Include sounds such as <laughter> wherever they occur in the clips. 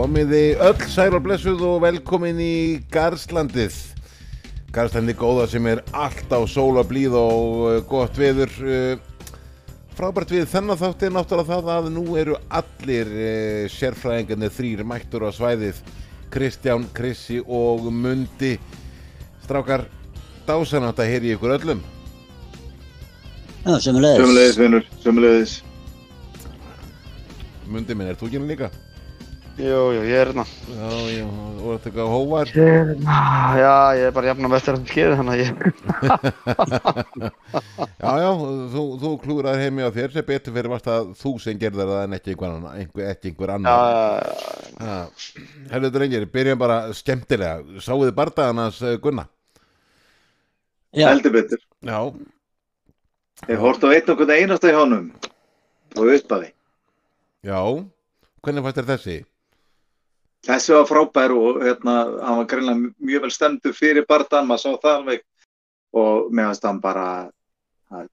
Komiði öll sæl og blessuð og velkomin í Garðslandið. Garðslandið góða sem er alltaf sóla blíð og uh, gott veður. Uh, frábært við þennan þátt er náttúrulega það að nú eru allir uh, sérfræðingarnir þrýr mættur á svæðið. Kristján, Krissi og Mundi. Strákar, dásanátt að heyri ykkur öllum. Já, sömulegis. Sömulegis, vinnur, sömulegis. Mundi minn, er þú ekki hérna líka? Jú, jú, ég er hérna. Já, já, og þetta eitthvað hóvar? Já, ég er bara jafn á vestur sem skeiði, þannig að ég... <laughs> Já, já, þú, þú klúraður heimi á þér sem betur fyrir varst að þú sem gerðar það en ekki einhver annar, einhver, ekki einhver Já, já, Já. Herðu drengir, byrjum bara skemmtilega. Sáuðu þið bardagannas uh, Gunna? Já, Heldur betur. Já, Ég hórt á einn okkur einasta í honum og uppaði. já. Hvernig þér þessi? Þessi var frábær og hérna, hann var greinlega mjög vel stemdur fyrir barðan, maður sá það alveg. Og meðanst hann bara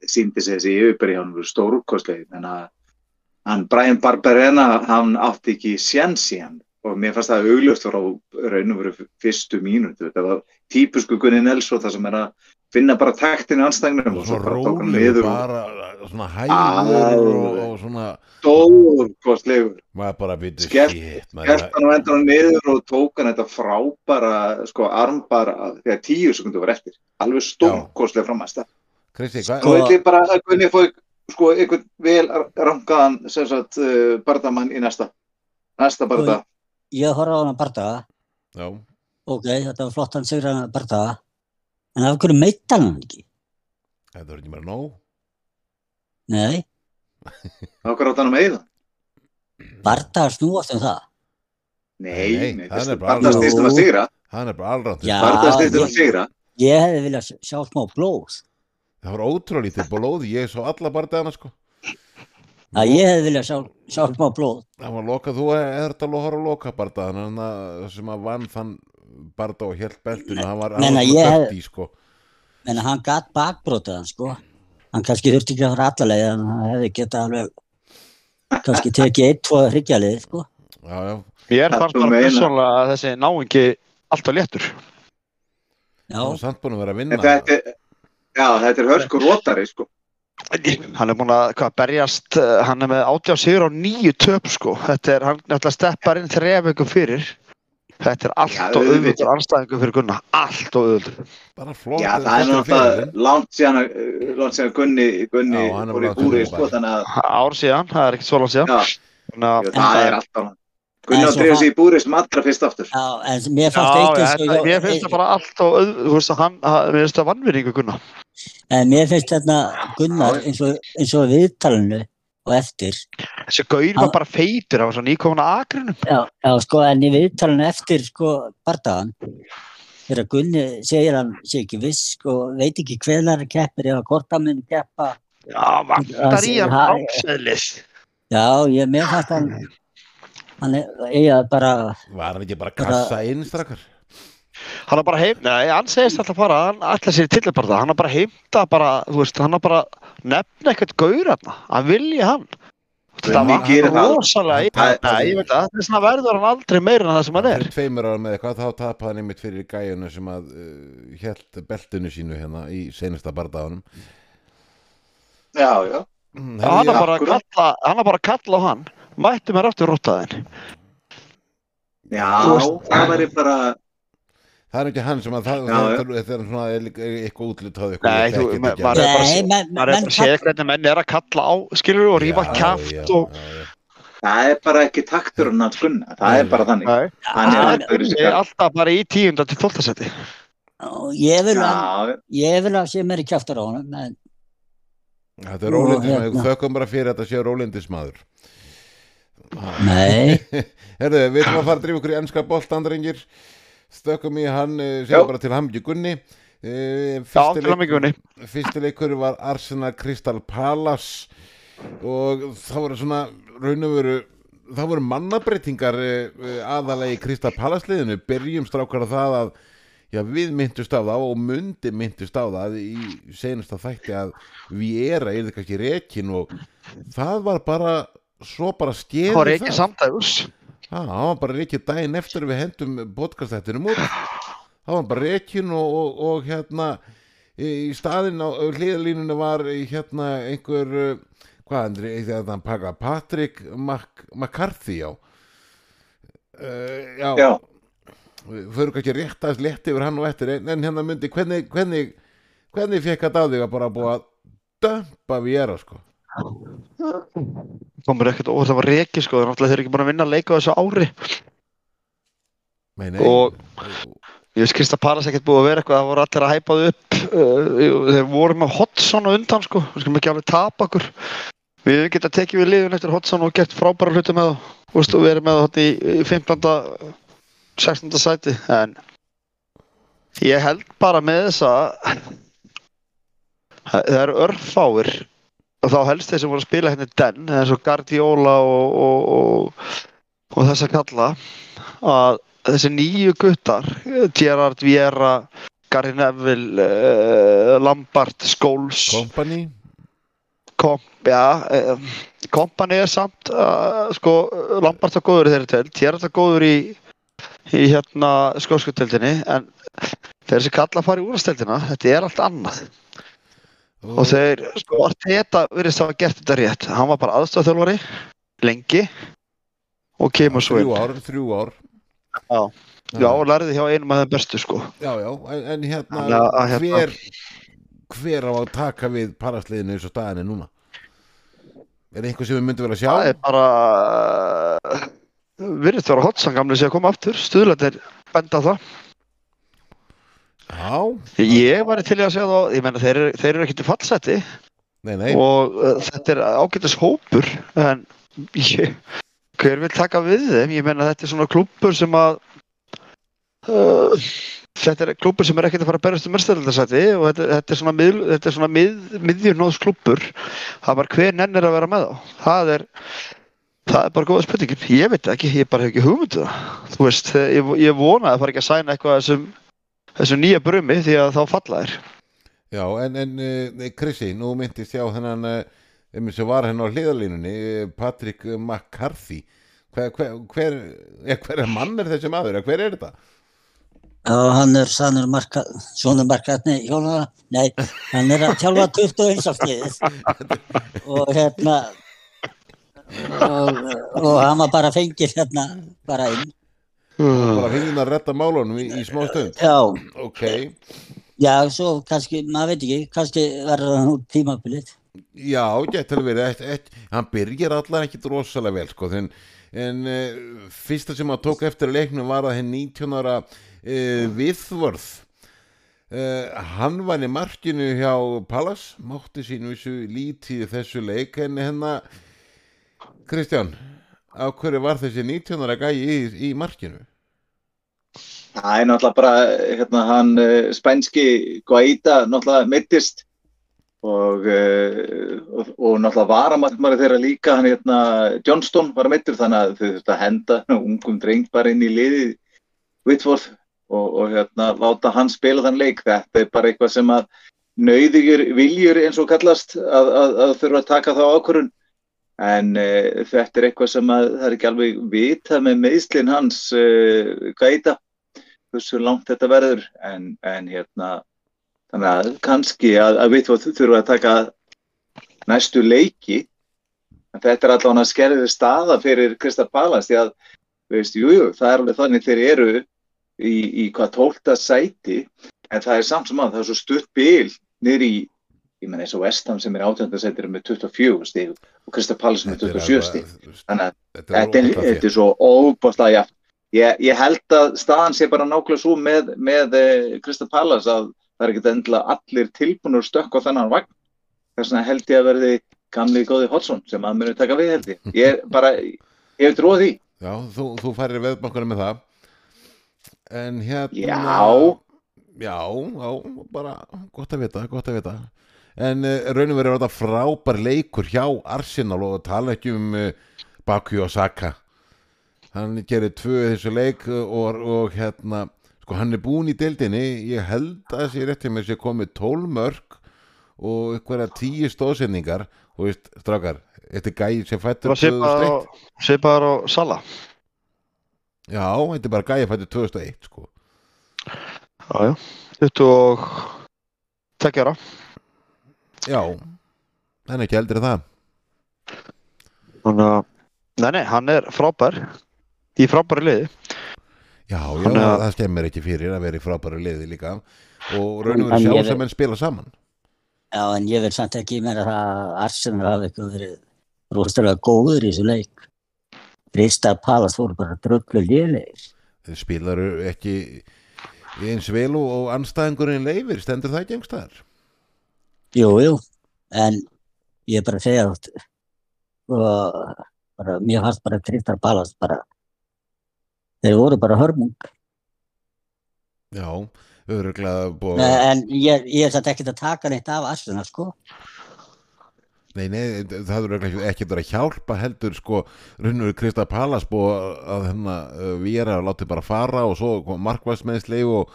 síndi sig þessi yfirbyrði hjá hann stórúkostlega, en að hann Brian Barberena, hann átti ekki sjens í hann. Og mér fannst það augljóst frá raun og veru fyrstu mínútu, þetta var típusku Gunni Nelson það sem er að finna bara taktinu anstæðinum og svo Svona bara tók hann rólegur, niður og bara svona hægur og, og svona, stórkostlegur. Maður bara byrju Skert- hann og endur hann niður og tók hann þetta frábæra sko armbara þegar tíu sekundu var eftir. Alveg stórkostlega framast Kristi, Sko- þetta er bara að Gunni fói sko einhvern vel rangaðan sem sagt uh, bardamann í næsta næsta barda ég horfði á hana bardaga. Já, Ok, þetta var flott hann sigur hana bardaga. En af hverju meitt hann hann ekki? þetta var ekki bara nóg. Nei, okkur átt hann að meiða bardaga snúast um það. nei, Nei, nei, það er það bara barda alveg- stýstum að sigra Það er bara allrátt. Já. barda stýstum að ég- sigra Ég hefði viljað sjá- smá blóð. Það var ótrúlítið blóð, ég svo alla bardagana sko. Það ég hefði viljað sjá, sjá smá blóð. Það var lokað, þú er þetta að horfa á loka bardagan, þannig að sem að vann þann barda og helt beltinu, hann var, hann var ég hef- dötti sko. En hann gatt bakbrótið hann, sko. Hann kannski þurfti ekki að fara allalega, en hann hefði getað alveg kannski tekið eitt, tvo hryggjalið, sko. Já, já, þú bara meina. persónulega að þessi náingi alltaf léttur. Já, það var samt búin að vera að vinna. þetta er já, þetta er hörkur rótari sko Hann er búin að hvað, berjast, eh, hann er með átjá sigur á nýju töp sko. Þetta er, hann náttúrulega steppar inn þrejum vikum fyrir. Þetta er allt Já, og auðvitað. auðvitað anstæðingu fyrir Gunna. Allt og auðvitað. Bara flott. já, það er náttúrulega langt síðan að- að Gunni Gunni Já, hann fór í búri síðan sko þannig að Ár síðan, það er ekkert svo langt síðan. já, það er Gunni En á að drefa það- sig í búri sem allra fyrst aftur já, en mér Já, fannst eitt já, eins og þetta- mér finnst það bara allt og auð, þú veist að hann, hann- mér finnst það vannvinningu Gunna. En mér finnst þetta Gunnar eins og, eins og viðtalinu og eftir. Þessi gaur var bara feitur, hann var svo nýkomin að akrinum. Já, já, sko, en í viðtalinu eftir, sko, bardagan, þegar Gunni segir hann sé ekki viss, sko, veit ekki hvenar hann keppir eða hvort hann mun keppa. Já, vantar í hann Ha- áseðlis. Já, ég, mér fannst hann, hann er, bara, Var hann ekki bara að kassa inn strakar? Hann er bara heim, nei, hann segist alltaf að fara, hann ætla sér til bara hann er bara heimta bara, þú veist, hann er bara nefna eitthvað gaur hann, hann vilji hann. Það var gerir það. rosalega, ég veit það, þess vegna verður hann aldrei meira en það sem hann er. Tveimur ára með eitthvað, þá tapaði hann einmitt fyrir gæjunu sem að uh, held beltinu sínu hérna í senasta bardaganum. já, já Mm, hann er bara að kalla, hann er bara að kalla á hann, mættu mér aftur róttaðin. Já, það væri bara, Það er ekki hann sem að það, Já, það, það, þetta er svona er eitthvað útlutað eitthvað. Nei, maður er bara að Það að segja hvernig menn er að kalla á, skilur og rífa Já, kæft og... það er bara ekki taktur hann að gunna, það er bara þannig. Hann er hann- alltaf bara í tíunda til tóltasetti. ég vil að, ég vil að sé mér í kjaftar á honum, en, Þetta er rólindismadur, hérna. þökkum bara fyrir þetta sé rólindismadur. nei, <laughs> Herðu, við ætlum að fara að drífa okkur í ennska boltandrengir. Stökkum í hann, Já. segjum bara til hamngju Gunni. Uh, Já, fyrsti, til að mikilvægni. fyrsti leikur var Arsenal Crystal Palace og það voru svona raun og veru það voru mannabreitingar uh, aðalega í Crystal Palace liðinu byrjum strákar á það að já, við myndust á það og mundi myndust á það í senasta þætti að Viera er kannski rekin og það var bara svo bara Það hann var bara reikið daginn eftir að við hendum podcastættinum út. Hann var bara reikin og, og, og hérna í staðinn á hliðalínunni var hérna einhver uh, hvað andri, þetta hann pakka Patrick Mac McCarthy já uh, já, Já, við förum kannski rétt aðeins létt yfir hann og eftir en, hérna myndi, hvernig hvernig, hvernig fekk á þig að bara búa að dömpa við era sko komur ekkert og það var reiki sko. Þannig að þeir eru ekki búin að vinna leika á þessu ári. Nei, nei, Og- ég veist Krista Palas ekkert búið að vera eitthvað það voru allir að hæpa þau upp. Uh, þeir voru með Hodson á undan sko. Við skulum ekki alveg tapa okkur. Við hefum getað tekið við liðun eftir Hodson og gert frábæra hluti með veist, og við erum með það í, í 15. 16. sæti. En ég held bara með þessa það það eru örfáir og þá helst þeir sem voru að spila hérna den eins og Guardiola og, og, og, og þess að kalla að þessi nýju guttar Gerard Viera Gary Neville uh, Lambert, Scholes. Company Kom, já, uh, Kompany er samt uh, sko, Lambert var góður í þeirri telt Gerard var góður í, í hérna skóskuteldinni en þeir sem kalla að fara í úrsteldina þetta er allt annað og þeir, sko, Arteta virðist hafa gert þetta rétt, hann var bara aðstofþjálfari lengi og kemur svo þrjú inn ár, þrjú ár. Já. Já, og lærði hjá einum af þeim bestu sko. Já, já, en, en hérna, Þannig að- að hérna- hver hver á að taka við parasliðinu eins og staðan er núna? Er einhver sem við myndum vera að sjá? Það er bara uh, virðist vera hotsan gamli sem að koma aftur. Stuðlættir benda það já, Ég var til að segja það, ég menna þeir, þeir eru ekki til fallseti nei, nei. Og uh, þetta er ágætis hópur en ég, hver vil taka við þeim? Ég menna þetta er svona klúppur sem að uh, þetta er klúppur sem er ekkert að fara að berast um mérstæðaldasæti og þetta, þetta er svona, mið, þetta er svona mið, miðjurnóðs klúppur það bara hver nennir að vera með þá. Það er Það er bara góða spurningin, ég veit ekki, ég bara hef ekki hugmyndu það. Þú veist, ég, ég vona að það fara ekki að sæna eitthvað af þessum nýja brumi því að þá falla þér. Já, en, en uh, Krissi, nú myndist ég á þennan um, sem var henn á hliðalínunni uh, Patrick McCarthy hver, hver, hver, hver er mann er þessi maður, hver er þetta? Já, hann er sannur marka, svona markaðni hjónara, nei, hann er að þjálfa 21 aftíðið og hérna og, og hann var bara fengið hérna bara inn. Bara fengið að retta málunum í, í smá stund. Já, Ok, já, svo kannski, maður veit ekki, kannski verður hann út tímabilið. já, getur verið. Eitt, hann byrjar allar ekkit rosalega vel sko, en, en uh, fyrsta sem hann tók eftir leiknum var að henn 19 ára uh, Viðvörð Uh, hann var í markinu hjá Pallas, mátti sínu þessu lítið þessu leik en hérna Kristján, á hverju var þessi 19 ára gæi í, í markinu? það er náttúrulega bara hérna, hann uh, spænski Guaita náttúrulega mittist og, uh, og, og náttúrulega varamarkmari þeirra líka hann hérna Johnston var mittur þannig að þau þurftu að henda ungum dreng bara inn í liði Whitworth og, og hérna láta hann spila þann leik þetta er bara eitthvað sem að nöyðugjur viljur eins og kallast að, að, að þurfa að taka þá ákvörun en uh, þetta er eitthvað sem að það er ekki alveg vitað með meðslinn hans uh, Guaita hversu langt þetta verður. En, en hérna þannig að kannski að, að við þurfum að taka næstu leiki. En þetta er allavega að skerðið staða fyrir Krista Palans því að veist, jú, jú, það er alveg þannig þeir eru í, í hvað tólta sæti. En það er samt sem að það er svo stutt bil niður í, ég menn eins og Vestham sem er átjönda sætir með 24 stíg og Krista Palans með 27 stíg þannig að Þetta er, er svo óbáslega jafn. Ég, ég held að staðan sé bara nákvæmlega svo með, með Krista Pallas að það er ekkert endilega allir tilbúinur stökk á þennan vagn. Þess vegna held ég að verði gamli góði Hodson sem að muni taka við held ég. Ég er bara, ég hef tróð því. Já, þú, þú færir veðbankunum með það En hérna Já. Já, já, bara gott að vita, gott að vita En uh, raunum verður þetta frábær leikur hjá Arsenal og tala ekki um uh, Baku og Saka. Hann gerir tvö þessu leik og, og hérna sko hann er búinn í deildinni. Ég held að þessi rétt hjá mér sé komið 12 mörg og einhverja tíu stóðsendingar og veist, strákar, þetta er gæði sem fættur svipaðar á Sala. Já, þetta er bara gæja fættur 2001 sko. Já, já, 22 ára Já, hann er ekki eldri en það. Þannig að, nei, nei, hann er frábær í frábæri liði. Já, já, Hann er- það skemmir ekki fyrir að vera í frábæru liði líka. Og raun og En verið sjá ég- sem enn spila saman. Já, en ég vil samt ekki meina það að Arsenal hafi eitthvað verið rosalega góður í þessu leik. Krista Palas voru bara dröllu lélegir. þeir spilaru ekki eins vel og, og anstæðingurinn leifir, stendur það ekki einhverstaðar Jú, jú, en ég er bara að segja að og bara, mér fannst bara Krista Palas bara þeir voru bara hörmung. Já, öruglega búið En ég, ég er samt ekkert að taka neitt af Arsenal, sko. Nei, nei, það eru ekki, verið að hjálpa heldur sko, raunur Krista Pallas búið að hérna vera og látið bara fara og svo markvæsmeðsli og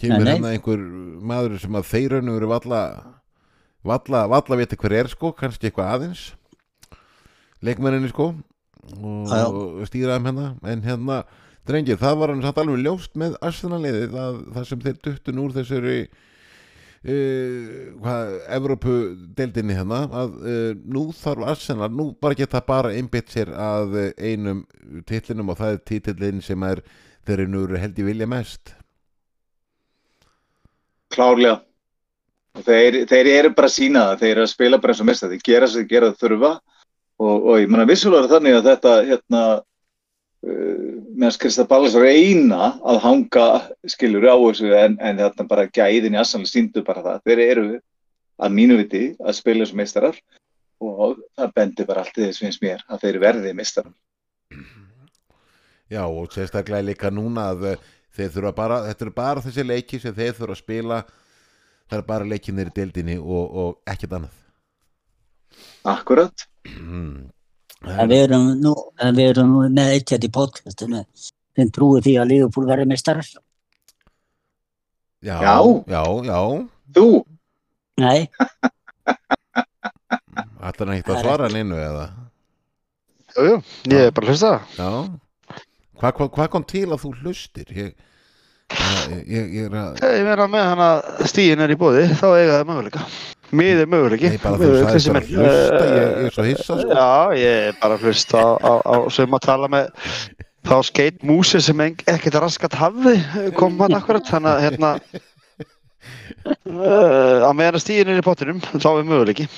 kemur hérna einhver maður sem að þeir raunur eru valla valla, valla viti hver er sko, kannski eitthvað aðeins. Leikmenninni sko og, og stýraðum hérna. En hérna, drengir, það var hann satt alveg ljóst með Arsenal-liðið að það sem þeir duttun úr þessari uh, hvað, Evrópu-deildinni hérna að uh, nú þarf Arsenal, nú bara geta bara einbytt sér að einum titlinum og það er titillin sem er þeir eru nú held ég vilja mest. Klárlega þeir, þeir eru bara sína það þeir eru að spila bara eins og mesta, þeir gera sem þeir gera þurfa. Og, og ég menna vissulega er þannig að þetta hérna uh, meðan Krista Ballas reyna að hanga skilur á þessu en, en þetta bara gæðin í Assanlega síndu bara það. Þeir eru að mínu viti að spila eins og meistarar. Og það bendir bara allt í þess finnst mér að þeir verði meistarar. Já og sérstaklega líka núna að uh, þeir þurfa bara, þetta eru bara þessi leiki sem þeir þurfa að spila það er bara leikinir í deildinni og, og ekkert annað. Akkurat. Mm. En við erum nú, en við erum nú með eitt hérna í podcastinu. Sem trúi því að Liverpool verði meistarar. Já, Já. já, já. Þú, Nei, <laughs> Ætlar hann ekkert að er svara neinu eða? Jú, jú, ég er bara að hlusta. Já. Hvað hva, hva kom til að þú hlustir? Ég, ég, ég, er að Ég meina með hann að stíðin er í bóði þá eiga það möguleika. Mið er möguleiki. Nei, bara þú sagðist að hlusta, ég, ég er svo hissa sko. Já, ég er bara að hlusta á, á, sem að tala með þá skeit músi sem ekkert raskat hafði kom hann akkurat þannig að hérna uh, <laughs> á meðan að stíðin er í pottinum þá er möguleiki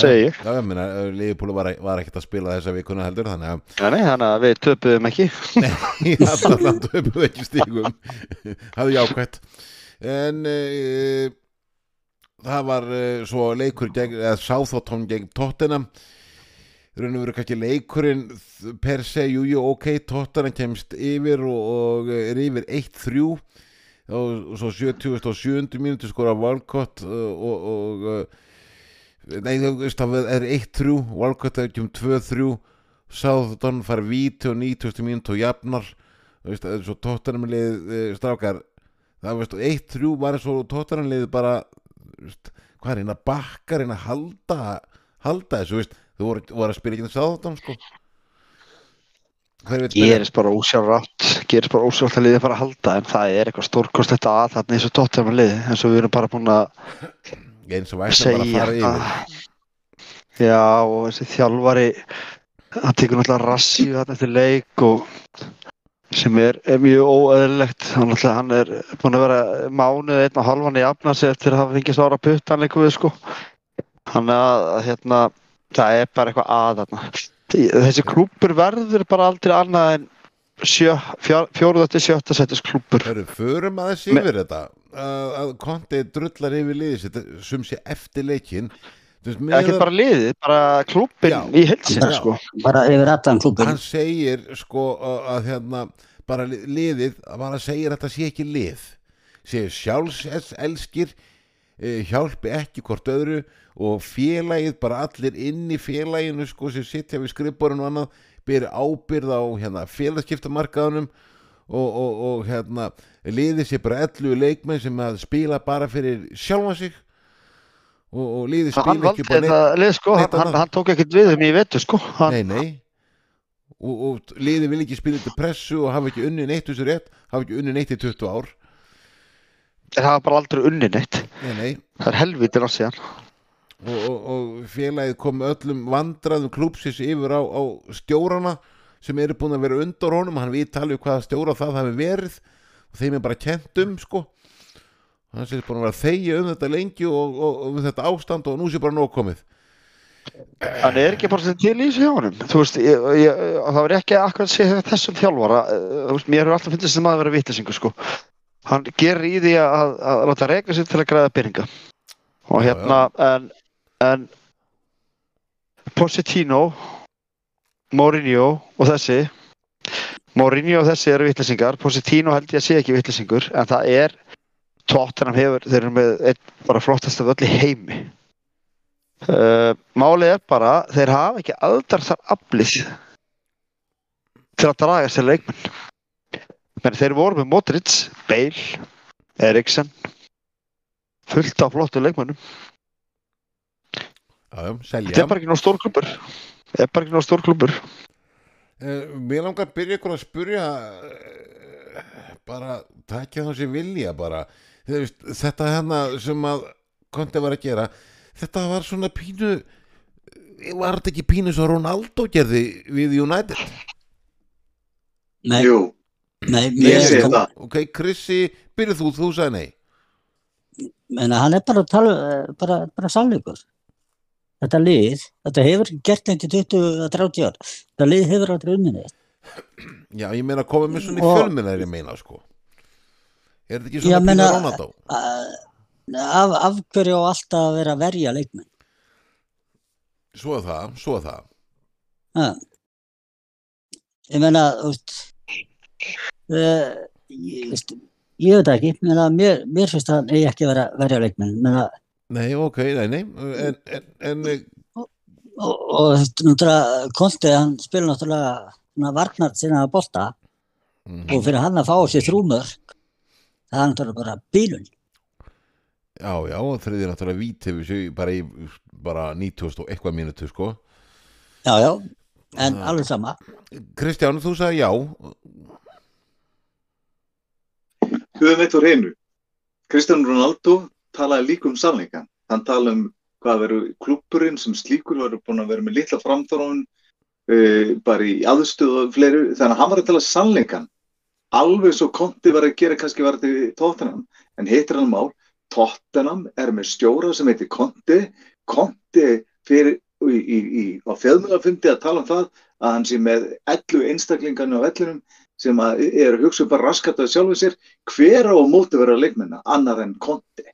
segi ég. Já, ég meina, Leifupúlu var, var ekkert að spila þessa vikuna heldur Þannig að Nei, nei, þannig að við töpuðum ekki. Nei, <laughs> alltaf töpuðu ekki stígum <laughs> Það er jákvætt. En uh, það var uh, svo leikur gegn, eða Sáþóttón gegn raun og veru kannski leikurinn per se, jú, jú, ok Tottenham kemst yfir og, og er yfir 1-3 og, og svo 70 og 70 mínútur skora Walcott uh, og, og nei, þú veist, það er 1-3 Walcott er ekki um 2-3 Sáþóttón fara víti og 90 mínútur og jafnar. Þú veist, það er svo tóttanumlið strákar. Það veist, 1-3 var eins og tóttanumlið bara veist, hvað er einn að bakka einn að halda halda þessu, veist, þú voru, voru að spila ekki þess aðáttan sko. Gerist bara ósjálfrátt gerist bara ósjálfrátt að liðið fara að halda en það er eitthvað stórkostlegt að þarna eins og liði eins og við erum bara búin að eins og bara að segja fara yfir. já og þessi þjálfari hann tekur náttúrulega rassíu þarna eftir leik og sem er, er mjög óeðlilegt. Hann, hann er búin að vera mánuð einn og halvan í afnasi eftir að hafa fengið sára puttan leikum við sko. Hann að að, hérna það er bara eitthvað að þarna. Þessi klúpur verður bara aldrei annað en fjóruða til sjötta setjast klúpur förum aðeins yfir þetta að, Konti drullar yfir liðið sitt sum sé eftir leikin Þú veist, ekki bara liðið, bara klúpin Já. í heilsin Já. sko bara yfir allan klubin. hann segir sko að, að hérna bara li- liðið, bara segir að þetta sé ekki lið segir sjálfselskir eh, hjálpi ekki hvort öðru og félagið bara allir inn í félaginu sko sem sitja við skrifborun og annað byrja ábyrð á hérna félagskiptamarkaðunum og, og, og hérna liðið sé bara 11 leikmenn sem að spila bara fyrir sjálfa sig. Og, og liðið spila ekki bara lið sko, hann, neitt hann, hann tók ekkert við þeim í vetu sko. Hann, Nei, nei. Og, og liði vil ekki spila til pressu og hafa ekki unni neitt þessu rétt, hafa ekki unni neitt í 20 ár. Það var bara aldrei unni neitt. nei, nei, Það er helvítið langt síðan. og, og, og félagið kom öllum vandraðum klúpsis yfir á, á stjórana sem eru búin að vera undir honum hann við talið hvaða stjóra það hafi verið og þeim er bara kent um sko hann sé búin að vera að þegja um þetta lengi og, og, og um þetta ástand og nú sé bara nóg komið Hann er ekki bara til í. Þú veist, ég, ég, það var ekki akkurat að segja þessum þjálfara. eh, veist, mér hefur alltaf finnst þessum að vera vitlisingu, sko. Hann gerir í því að, að láta reyka sér til að græða byrninga. Og Já, hérna, en, en Pochettino, Mourinho og þessi, Mourinho og þessi eru vitlisingar. Pochettino held ég að sé ekki vitlisingur, en það er Tottenham hefur, þeir eru með einn bara flottasta völl í heimi. Uh, málið er bara þeir hafa ekki aldar þar aflið til að draga sér leikmenn. Menn þeir voru með Modric, Bale Eriksen fullt af flottu leikmennum þetta er bara ekki stórklubur þetta er bara ekki náðu stórklubur Eh, Mér langar að byrja ykkur að spurja eh, bara takja það sem vilja bara. Þú veist, þetta hérna sem að Konti var að gera þetta var svona pínu eh, var þetta ekki pínu svo Ronaldo gerði við United? Nei, nei, ég segi það. ok, Krissi, byrjuð þú, þú sagði nei. Menna, hann er bara, að tala, bara, bara sannleikur. Þetta lið, þetta hefur ekki gert neitt í 20-30 ár. Þetta lið hefur aldrei unninni. já, ég meina að koma með svona í ég meina sko er þetta ekki Já, svona pínu meina- Ronaldo Af, af hverju á alltaf að vera að verja leikmenn? svo er það, svo er það Ha. Ég meina, þú veist, uh, ég, ég veit ekki, meina, mér, mér finnst það eigi ekki að vera að verja leikmenn. Meina, nei, ok, nei, nei en, en, en eh, og, og þú veist, náttúrulega, Konti, hann spila náttúrulega svona varnart sinna að bolta mhm. og fyrir hann að fá sér þrúmörk, það er náttúrulega bara bílun. Já, já, og þriðið er náttúrulega vít hefur sér bara í bara 90 og eitthvað mínútu, sko. Já, já, en Já. alveg sama. Kristján, þú sagði já. höfum eitt á reynu. Kristján Ronaldo talaði líka um sannleikan. Hann talaði um hvað veru klúpurinn sem slíkur var búin að vera með litla framþróun uh, bara í aðstöðu og fleiri, þannig að hann var að tala sannleikan. Alveg svo Konti var að gera kannski var þetta Tottenham, en heitir hann mál, Tottenham er með stjóra sem heitir Konti, Konti fyrir í, í, í, á fjöðmjölafundi að tala um það að hann sé með 11 einstaklingarnu á vellinum sem að er að hugsa um bara raskat að sjálfu sér. Hver á að móti vera leikmenna annar en Konti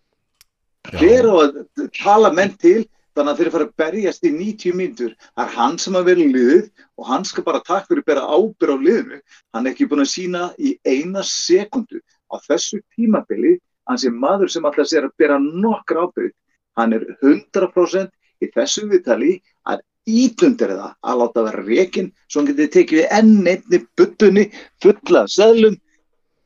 hver að tala menn til þannig að þeir fara að berjast í 90 mínútur? Það er hann sem að vera liðið og hann skal bara takk fyrir að bera ábyrð á liðinu. Hann er ekki búin að sína í eina sekundu á þessu tímabili. Hann sé maður sem alltaf sér að bera nokkra ábyrð hann er 100% í þessu viðtali. Að ítundir það að láta vera rekin svo hann getið tekið enn einni buttunni fulla af seðlum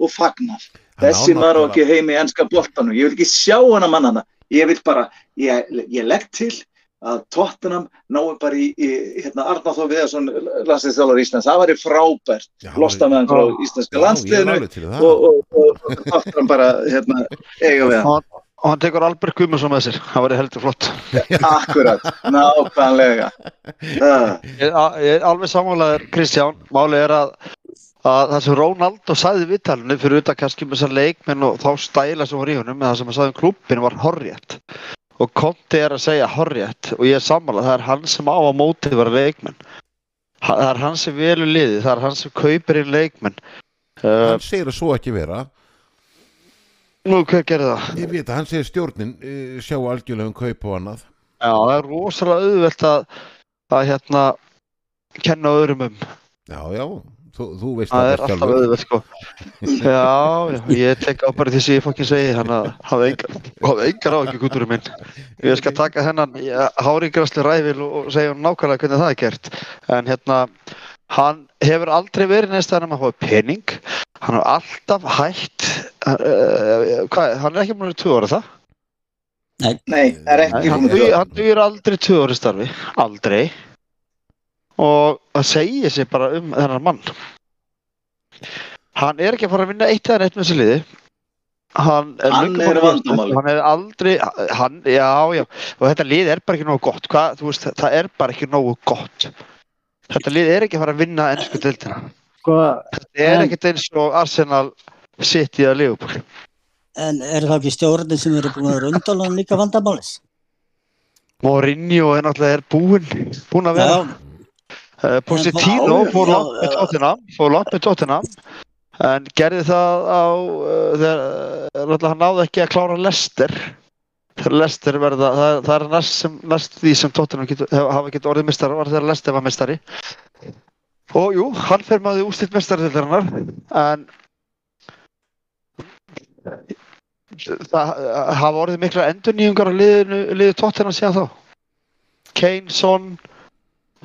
og fagnar þessi maður á ekki heimi í ennska boltanum. Ég vil ekki sjá hana mannana. Ég vil bara, ég, ég legg til að Tottenham náum bara í, í hérna, Arnar Þó Viðarsson landsliðstjólar Íslands, það væri frábært. Já, losta með hann frá íslenska í það. og, og, og, og Tottenham bara hérna, eiga við hann. Og, hann tekur Albert Guðmundsson með sér. Það væri heldur flott. Akkurat, nákvæmlega. Ég er alveg sammálaður Kristján. Málið er að, að það sem Ronaldo sagði í viðtalinu fyrir utan kannski með þessar leikmenn og þá stæla sem var í honum eða það sem hann sagði um klubbin var horrjætt og Conti er að segja horrjætt og ég er sammálað, það er hann sem á að móti vera leikmenn Ha- það er hann sem velur liði, það er hann sem kaupir inn leikmenn uh, Hann segir að svo ekki vera. nú hver gerði það? Ég veit að hann segir stjórnin uh, sjá algjörlega um kaup og annað. Já, það er rosalega auðvelt að, að hérna kenna öðrum um Já, já, þú, þú veist það það er alltaf auðvelt sko. <laughs> Já, ég tek á bara því sem ég fokkin segi hann að hafa engar, hafa engar á ekki kúturum minn. Ég skal taka hennan háringrasli ræfil og, og segja hann nákvæmlega hvernig það er gert. En hérna hann hefur aldrei verið neist að hann hafa pening. Hann har alltaf hætt uh, hvað, hann er ekki múlið tvö ára það? nei, það er ekki. Hann, komið dugi- til hann dugir aldrei tvö ára starfi. Aldrei og það segir sér bara um þennan mann. Hann er ekki að fara að vinna eitt eða neitt með þessu liði. Hann er, Hann er vandamálið. hann er aldrei hann, já, já, og þetta lið er bara ekki nógu gott. Hvað, þú veist, það er bara ekki nógu gott. Þetta lið er ekki að fara að vinna ennsku dildina Sko, þetta er En- ekkert eins og Arsenal City að Liverpool. En er það ekki stjórnir sem eru búin að vera undan líka vandamális? Mourinho er náttúrulega er búinn búinn að vera. Já, Positino Já, fór langt með já. Tottenham fór langt með Tottenham. En gerði það á uh, þegar náttúrulega hann náði ekki að klára Leicester. Þegar Leicester verða það, það er næst, sem, næst því sem hef- hafa getur orðið mistari var þegar Leicester var mistari og jú, hann fer maður ústilt mistari til hennar en það hafa orðið mikla endurnýjungar á liðinu, liðu Tottenham síðan þá. Kane, Son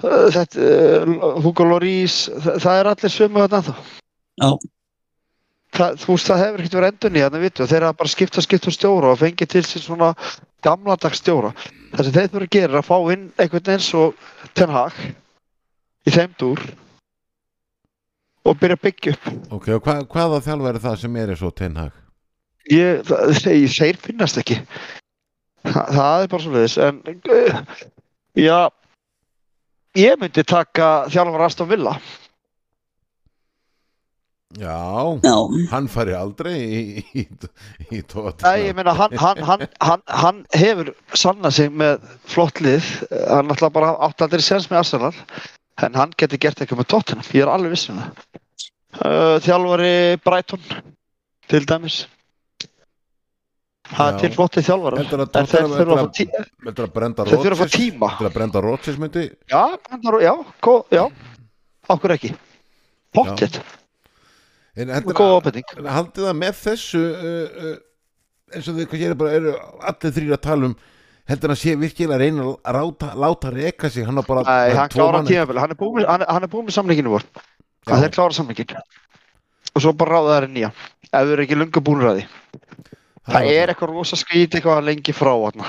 þetta, uh, Hugo Lloris það, það er allir sömu þarna þá Já. það, þú veist það hefur ekkert verið endurnýjað þarna vitu og þeir hafa bara skipta skipta um stjóra og fengið til sér svona gamladags stjóra það sem þeir þurfa að gera er að fá inn einhvern eins og Ten Hag í þeim dúr og byrja að byggja upp Ok, og hva, hvaða þjálfari er það sem er eins og Ten Hag? ég, það, þeir, þeir finnast ekki Þa, það er bara svo leiðis en uh, já ég myndi taka þjálfur Aston Villa. Já, já, hann fari aldrei í, í, í tótt Nei, ég meina, hann, hann, hann, hann, hann hefur sannað sig með flott lið. Hann ætla bara átt aldrei séns með Arsenal en hann getur gert eitthvað með Tottenham. Ég er alveg viss um það. Uh, Þjálfari Brighton til dæmis það er til flotti þjálfara Heldur að en þeir þurfa að fá tí- Heldur að Brenda þeir þurfa að fá Rodgers tíma. Heldur að Brenda Rodgers myndi Já, já, já. Okkur ekki. Pottet, En að haldið það með þessu uh, uh, eins og bara eru allir þrýr að tala um heldur hann sé virkilega að reyna að ráta, láta reka sig? Hann bara Nei, hann hann er búinn með- hann er- er búinn með samlinginu vor. Já. þeir klára samlingin og svo bara ráða þær nýja ef þau eru ekki lungu búinir að því það er eitthvað rosa skýt eitthvað lengi frá hann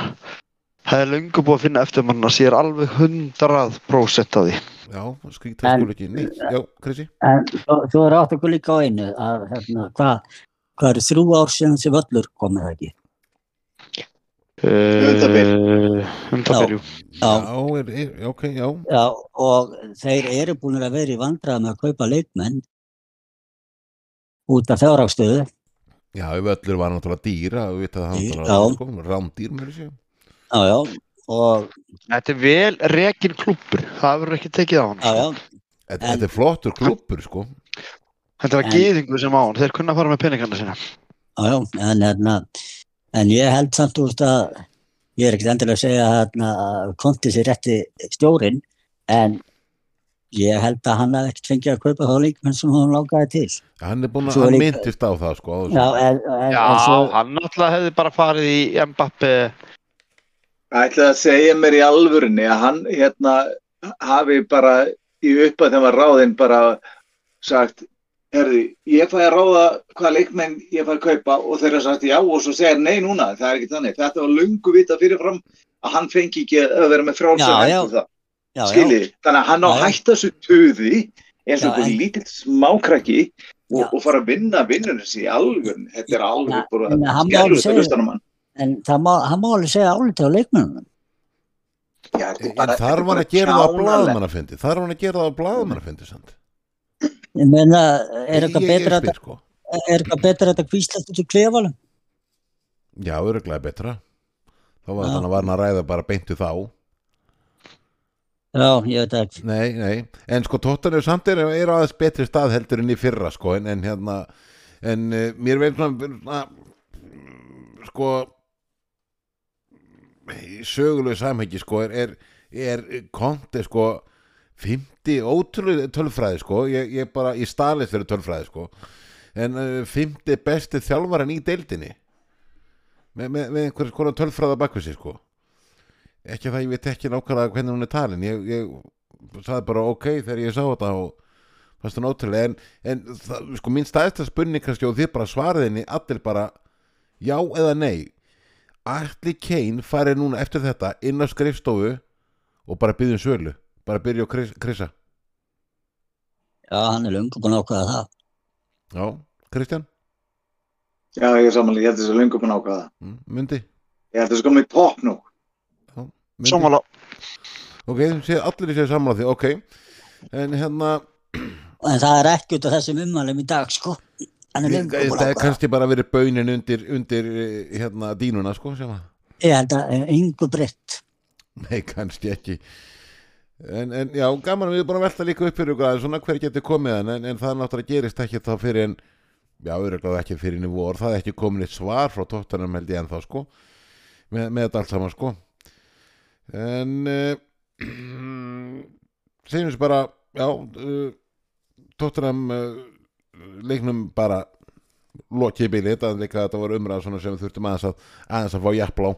það er lungu búið að finna eftir mann að sér alveg 100% af því Já, En- skul ekki nýtt Já, Krissi en þú, er átt okkur líka á einu að hérna, hvað hva eru þrjú ár síðan sem völlur komið það ekki? Undanbil. Undanbyrjú Já. Já, er, er, ok, já Já, og þeir eru búin að vera í vandræða með að kaupa leikmenn út af fjárhagstöðu. Já, ef öllur var náttúrulega dýra sko, rándýr með þessu Já, já, og Þetta er vel rekin klúppur það verður ekki tekið á hann já, já, Þetta En- þetta er flottur klúppur sko. Þetta er að En- gýðingu sem á hann þeir kunna fara með peningana sína. Já, já, en hérna, en ég held samt úr að ég er ekkert endilega að segja að hérna, að konti sér rétti stjórin, en ég held að hann hafði ekkert fengið að kaupa þá leikmenn sem hún langaði til. Hann er búin að, hann myndist á það sko á þessu. Já, en, en, Já, en svo, hann náttúrulega hefði bara farið í Mbappe ætlaði að segja mér í alvörunni að hann hérna hafi bara í uppað þegar var ráðinn bara sagt herði, ég fæði að ráða hvaða leikmenn ég fæði að kaupa og þeir hafa sagt já og svo segir nei núna, það er ekki þannig þetta var lungu vita fyrirfram að hann fengi ekki að vera með já. hendur það, skiljiði þannig að hann á hætta þessu töði eins og einhver lítill smákrakki og, og fara að vinna vinnunum þessi í alvörun þetta er alveg bara hann alveg segja- hlusta á hann en það má, hann má alveg segja álítið á leikmennunum. Já, þetta En bara- þar þetta var bara að gera það á kjánalegt. blaðmannafundi Þar var hann að gera það á blaðmannafundi sant? Ég meina, er eitthvað betra að sko. er eitthvað betra að þetta kvíslast út í klefalum? Já, öruglega betra Þá var þannig að var hann að ræða bara beintu þá Já, ég veit ekki. Nei, nei, en sko tóttanir samt er, er aðeins betri stað heldur en í fyrra sko, en, en hérna en uh, mér veist svona, sko í sögulegu samhengi sko er, er, er konti sko 50 ótrúlega tölfræði sko ég, ég bara í stalist fyrir tölfræði sko en uh, 50 besti þjálfaran í deildinni. Með, með, með einhver skona tölfræða bakvið sér sko ekki það ég veit ekki nákvæmlega hvernig hún er talin. Ég, ég sagði bara ok þegar ég sá þetta og fannst það ótrúlega en, en það, sko mín stæðsta spurning kannski og þið bara svariðinni allir bara já eða nei. Alli Kane farið núna eftir þetta inn á skrifstofu og bara byggjum sölu. Bara byrja á Chris, Chrissa Já, hann er löngu búin að ákveða það. Já, Kristján, Já, ég er samanlega, ég held þessi löngu búin að ákvaða það. Mm, Ég held þessi komið í topp nú. Sammála. Ok, séð allir í sér samla því, ok. En hérna, En það er ekki út af þessum ummælum í dag, sko. Löngu búin það að er kannski bara verið baunin undir, undir eh, hérna dínuna, sko, sem að Ég held að eh, engu breytt. Nei, kannski ekki. En, en já, gaman við erum búin að velta líka upp fyrir ykkur að svona hver getur komið hann en, en það náttúrulega gerist ekki þá fyrir en já, auðvitað ekki fyrir í vor. Það er ekki komin eitt svar frá tóttanum held ég ennþá sko. Með, með þetta allt saman sko en uh, segjum við bara já, uh, tóttanum uh, leiknum bara lokið bíli þetta líka þetta var umræða svona sem við þurftum aðeins að, aðeins að fá jafnlá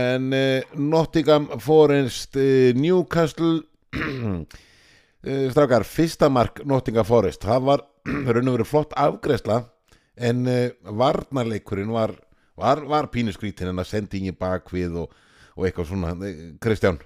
en uh, Nottingham Forest uh, Newcastle uh, <clears throat> strákar, fyrsta mark Nottingham Forest, það var <clears throat> raun og verið flott afgreðsla en varnarleikurinn var, var, var pínuskrítin en að sendi ingen bakvið og, og eitthvað svona Eh, Kristján,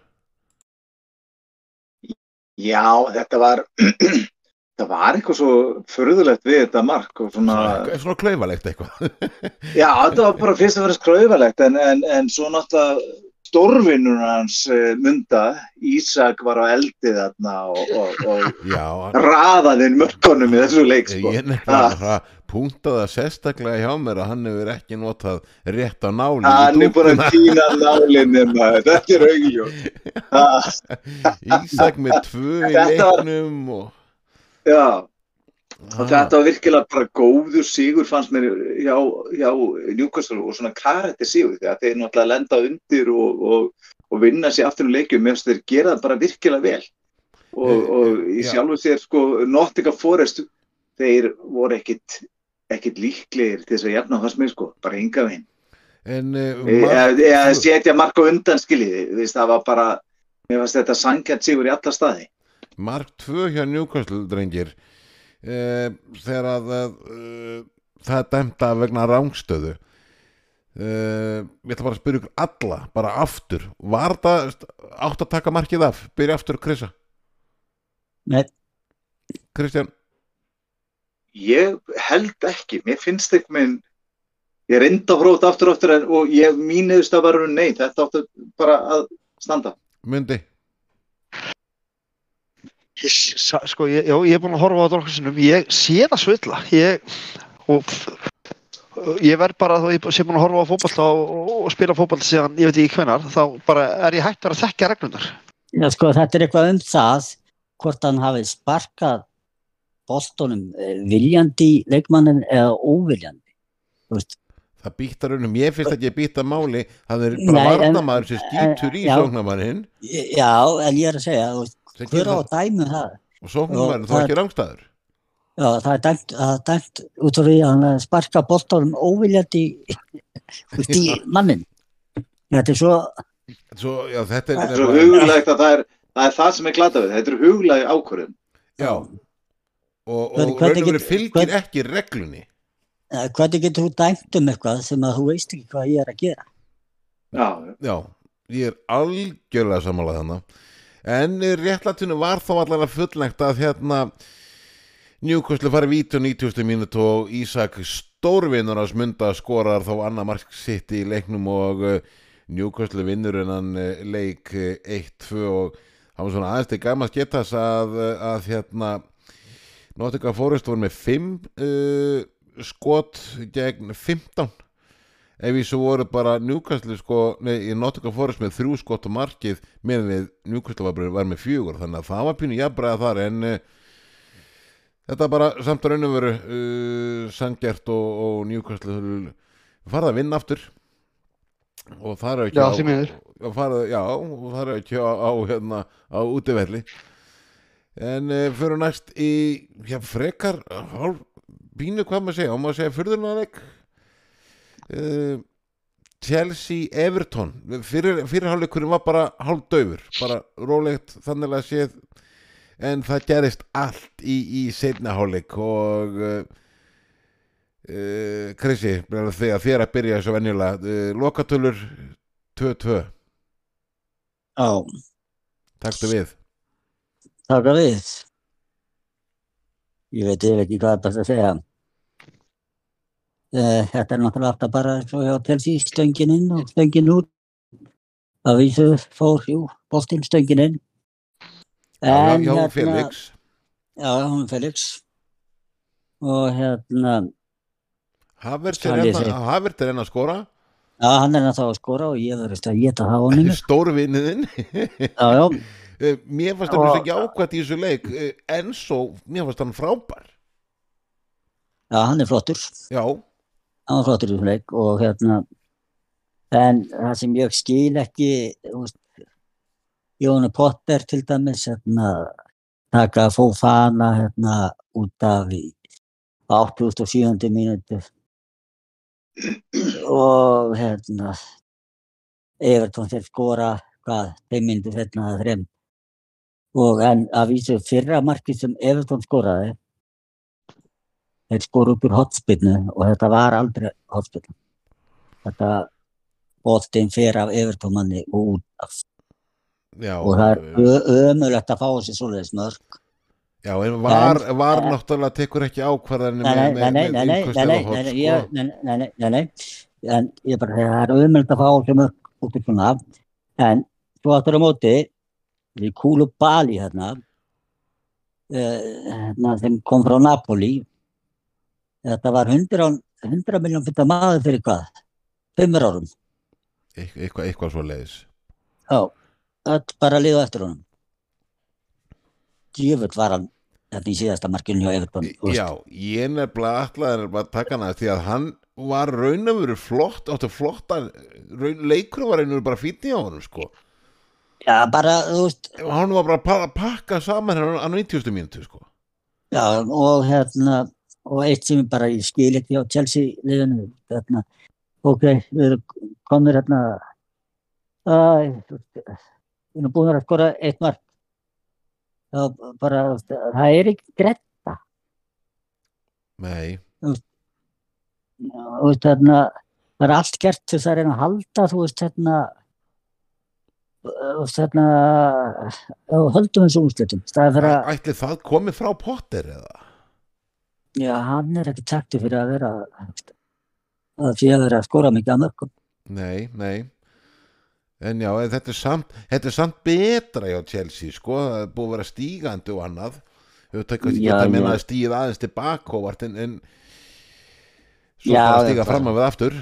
Já, þetta var, <clears throat> þetta var eitthvað svo förðulegt við þetta mark og svona, svona, svona klaufalegt eitthvað. <laughs> Já, þetta var bara fyrst að vera skröfalegt en, en, en svo náttúrulega stórvinnur hans uh, munda, Ísak var á eldi þarna og, og, og já, raðaði inn mörkunum í þessu leik, sko. ég nefnilega það sérstaklega hjá mér að hann hefur ekki notað rétt á náli Hann er búin að týna nálinni maður, <laughs> þetta er auðljós. <laughs> Ísak með tvö í Þetta var- leiknum og Já, og þetta var virkilega bara góður sigur fannst mér hjá, hjá Newcastle og svona karætti sigur því að þeir náttúrulega lenda undir og, og, og vinna sér aftur um leikjum. Meðan þeir gera það bara virkilega vel. Og, Eh, og í já. sjálfu sér sko Nottingham Forest þeir voru ekkit, ekkit líklegir til þess að jafna fannst mér sko, bara veginn. En uh, eða setja mark á undan skiljiði, það var bara mér fannst þetta sangjant sigur í alla staði. Mark 2 hjá Newcastle drengir. Uh, þegar að uh, það er dæmt að vegna rángstöðu uh, ég ætla bara að spyrja ykkur alla bara aftur, var það átt að taka markið af, byrja aftur Krissa. Nei, Kristján, Ég held ekki, mér finnst ekki minn, ég reynda að prófa aftur og aftur en, og ég mínuðist að vera nei, þetta áttu bara að standa. myndi Ég, sko, ég, já, ég er búin að horfa á þetta okkur sinnum, ég sé það svilla, ég, og ég verð bara, þó ég sé búin að horfa á fótballta og, og, spila fótballta síðan, ég veit ekki hvenar, þá bara er ég hættur að þekka reglunar. já, sko, þetta er eitthvað um það hvort hann hafi sparkað boltonum eh, viljandi leikmannin eða óviljandi. Þú veist, það býttar unum, ég finnst ekki að býta máli það er bara varnamaður sem skýtur í já. sóknarmannin já, en ég er að segja, hver á dæmi það? og sóknarmannin Og þá það- ekki rángstæður Já, það er dæmt, það er dæmt út af því að hann sparka boltanum óviljandi <laughs> veist, í mannin. Þetta er svo, Svo, já, þetta er er svo hugulegt að það er, það er það sem er glata við, þetta er hugulegi ákvörðun. já, og, og Hvernig- raun hvernig og verið fylgir hvern- ekki reglunni eh, hvernig getur þú dæmt um eitthvað sem að þú veist ekki hvað ég er að gera? Já, Já, ég er algjörlega sammálað þannig En réttlættinu var þá allavega fullnægt að hérna Newcastle farið vítu 90. mínútu og Ísak stórvinnur að smunda skorar þó annað mark sitt í leiknum og uh, Newcastle vinnur innan uh, leik uh, 1-2 og það var svona aðeins til gaman að geta þess að, að hérna Nottingham Forest voru með 5 uh, skot gegn 15 ef við svo voru bara Newcastle sko, nei, Nottingham Forest með þrjú skott og markið með við Newcastle var, með fjögur þannig að það var pínu jafnbræða þar en uh, þetta bara samt að raunum veru uh, sangjart og, og Newcastle farið að vinna aftur. Og það er ekki Já, á, því og farið, já, og það er ekki á, á hérna, á útivelli en uh, fyrir næst í já, frekar hálf, pínu hvað maður segja, á maður segja fyrðunarleik uh, Chelsea Everton. Fyrir, fyrirháleikurinn var bara hálf döfur bara rólegt þannig að séð. En það gerist allt í, í setna háleik og uh, uh, Krissi þegar þér að byrja þessu venjulega uh, lokatölur 2-2 Já, taktu við taka við. ég veit yfir ekki hvað það er að segja. Þetta er náttúrulega alltaf bara svo hjá Chelsea stöngin inn og stöngin út. Það vísu fór, jú, boltinn stöngin inn. Já, En já, hérna- Felix Já, hún Felix. Og hérna, Havert er ég enn segja? að- skora já, hann er náttúrulega að skora og ég verðist að geta það á honum. Stórvinniðinn Já, já, Mér fannst Og- ekki ákvæmt í þessu leik eh, En svo, mér fannst hann frábær já, hann er flottur. Já, hann var flottur í þessum leik og hérna en það sem ég skil ekki þú veist, Jónu Potter til dæmis hérna, taka Fofana hérna, út af í 87. mínútu og hérna Everton þeir skora hvað, þeim myndu hérna þreim og en að vísu fyrra marki sem Evertón skoraði þeir skoru upp úr hotspinnu og þetta var aldrei hotspinnu þetta bóttinn fyrir af Evertón manni og út af. Já, og það er ömulegt að fá þessi svoleiðis mörg Já, en var, en, var en, náttúrulega tekur ekki ákvarðanir með einhverstjáðahótt Nei, nei, nei, nei en ég bara, það er ömulegt að fá þessi mörg út í svona. En svo aftur á móti við Kúlu Bali hérna eh, hérna sem kom frá Napoli þetta var 100, 100 miljón fyrir maður fyrir hvað? 5 árum Eit- Eitthvað, eitthvað svo leiðis Já, öll bara liðu eftir honum. Djöfull var hann þetta í síðasta markinu hjá Everton. Já, ég nefnilega ætlaði að taka hana því að hann var raun og veru flott áttu flottan, raun, leikur var raun og veru bara fínni á honum sko Já, bara, þú veist, hann var bara að pa- pakka saman hann á 90. mínútu sko já, og hérna, og eitt sem bara ég skil ekki á Chelsea liðinu, hérna, ok, við komnir hérna, veist, við erum búin að skora eitt mark. Já, bara, það er ekki grett, Nei, þú veist, hérna, það er allt gert til þess að reyna að halda, þú veist, hérna, já, höldum staðið fyrir að, ætli það komið frá Potter eða? já, hann er ekki takti fyrir að vera, að því að skora mikið að mörgum. Nei, nei. En já, en þetta er samt þetta er samt betra hjá Chelsea sko, það búið að vera stígandi og annað. Við ekki Já, að stíða aðeins tilbaka og en, en svo Já, bara að stíga fram að við aftur.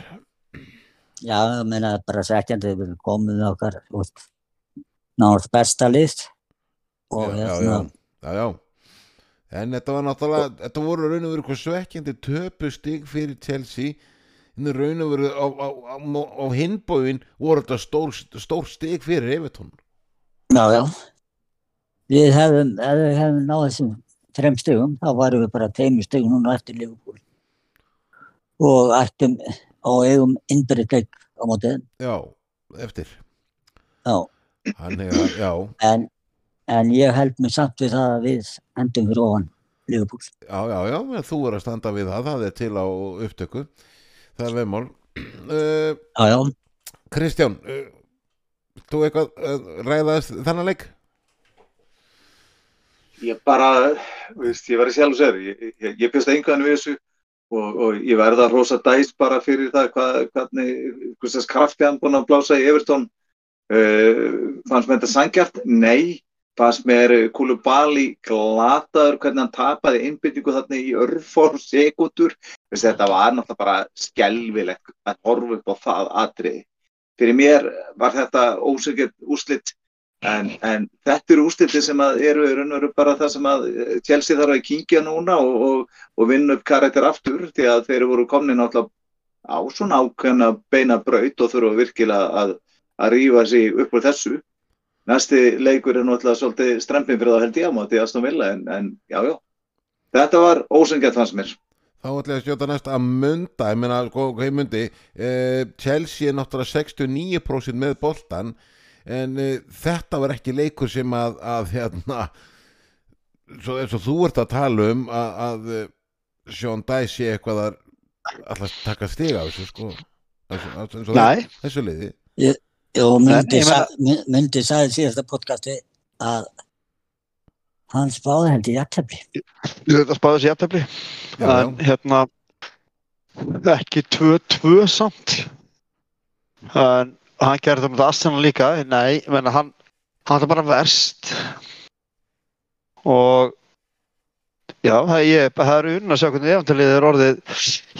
Já, ég meina bara sekjandi við komið með okkar, þú náttúrulega besta list og já, hérna, já, já. En þetta var náttúrulega, þetta voru raun og veru svekkjandi töpu stig fyrir Chelsea. En raun og veru á, á, á, á hinbóin voru þetta stór, stór stig fyrir Evertón já, já, við hefðum, ef við hefðum náð þessum þrem stegum, þá varum við bara tveimur stegum núna eftir Liverpool. Og ættum og eigum innbyrðleik á mótið, Já, eftir. Já, Hann er, já, en, en ég held mig samt við það að við endum fyrir ofan Liverpool. já, já, já, en þú er að standa við það, það er til á upptöku Það er veðmál uh, <clears throat> Já, já, Kristján, uh, þú eitthvað uh, ræðaðist þennan leik? Ég bara, veist, ég var í sjálf sér, ég, ég, ég bjóst einhvern við þessu og, og ég verða að rosa dæst bara fyrir það hvað, hvernig, hvers krafti hann búin að blása í Evertón. Uh, fannst mér þetta sangjart? Nei. Fannst mér Kulubali glataður hvernig hann tapaði innbyttingu þarna í örfór sekundur. Þetta var náttúrulega bara skelvilegt að horfa upp á það atriði. Fyrir mér var þetta ósökjart úrslit En, en þetta eru úrslitir sem eru, eru, eru bara það sem að eh, Chelsea þarf að kíkja núna og, og, og vinna upp karakter aftur því að þeir voru komni náttúrulega á svona ákveðna beina braut og þurfa virkilega að, að rífa sig upp úr þessu. Næsti leikur er náttúrulega svolítið strempin fyrir það held ég á móti Aston Villa en, en já, já. Þetta var ósengjart fannst mér. Þá ætla ég að skjóta næst að munda, ég meina, hvað ég mundi, uh, Chelsea er náttúrulega 69% með boltan, en uh, þetta var ekki leikur sem að, að hérna, svo eins og þú ert að tala um að, að uh, Sean Dice sé eitthvað að alltaf taka stig af þessu, sko, þessu, þessu, þessu, liði. Og myndi, sa, My- myndi sagði í síðasta podcasti að hann spáði held í jættefli. Þetta spáði jafntefli. Já, En hérna, ekki 2-2 samt. En hann gerði það með Arsenal líka. Nei, menna hann, hann er bara verst. Og já, það, ég, það er unn að sjá hvernig efantalið er orðið.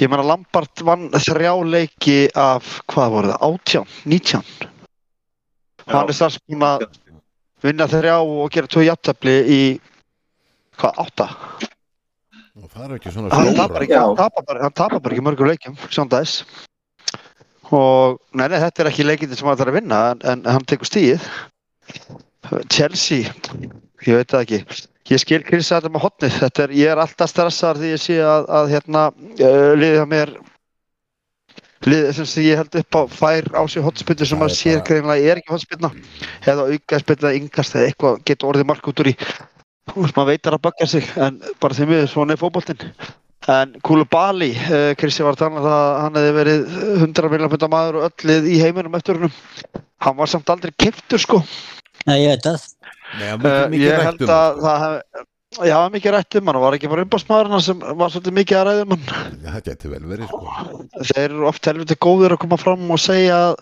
Ég menna Lampard vann þrjá leiki af, hvað voru það, 18, 19. Hann er strax búinn að vinna þrjá og gera tvö jafntefli í, hvað, átta? og það er ekki svona hann tapar ekki, bara ekki mörgum leikjum sjóndags og nei, nei, þetta er ekki leikindi sem hann þarf að vinna en, en hann tekur stíð Chelsea ég veit það ekki. Ég skil Chris þetta með hotnið þetta er, ég er alltaf stressar því ég sé að, að hérna, uh, liðið á mér liðið sem ég held upp á fær á sig hotspinnu sem maður sér bara- greinlega er ekki hotspinna eða auka spinna, yngast eða eitthvað getur orðið mark út úr í. Maður veitar að bögga sig en bara því miður svona er fótboltinn. En Koulibaly, uh, Kristi var að um það að hann hefði verið 100 miljónfunda maður og öll lið í heiminum eftir húnum hann var samt aldrei kiptur sko. Nei, ég veit það. Nei, uh, ég held að það, það hef Já, mikið rætt um hann og var ekki bara umbásmaðurinn sem var svolítið mikið að ræða um hann. sko. það getur vel verið sko. Þeir eru oft helviti góðir að koma fram og segja að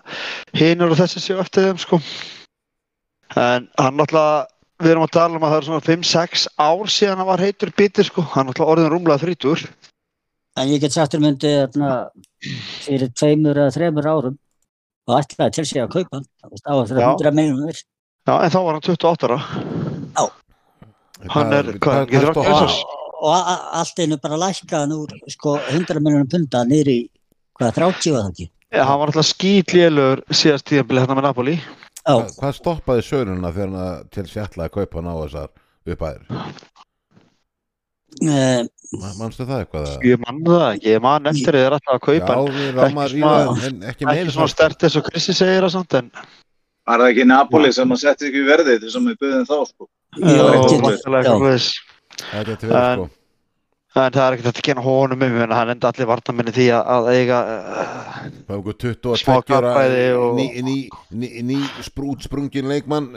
hinn og þessi séu eftir þeim sko. En hann náttúrulega, við erum að tala um að það er svona 5-6 ár síðan hann var heitur bitir sko. Hann náttúrulega orðin rúmlega þrítur. En ég get sagt þér myndi þarna, fyrir tveimur eða þreimur árum og ætlaði til sig að kaupa hann. Það var fyrir Já. 100 miljonir. Já, en þá var hann 28 ára. Hann er- hvað, hvað, getur hvað átt stoppar þessar? Og, allt einu bara lækkaði hann úr sko 100 miljonum punta niður í hvað 30 var það ekki? Já, hann var náttúrulega skýtlélur síðast tíðanbili hérna með Napoli. Já, Hvað, stoppaði söluna þegar hann að til sétla að kaupa hann á þessar uppæðir? uh, Ma- Manstu það eitthvað? Ég mann það ekki, ég mann eftir þið er alltaf að kaupa hann. Já, við rámar í svona- það, ekki Ekki svona stert eins og Krissi segir og svona, en Var það ekki Napoli sem að setja ekki verðið þessum við buðum þá sko? En- sko. En það er ekkert að kenna honum um, en hann enda allir varnaminni því að, að eiga uh, Það var einhver 22 Smá ára kappræði og- ný, ný, ný, ný sprút sprungin leikmann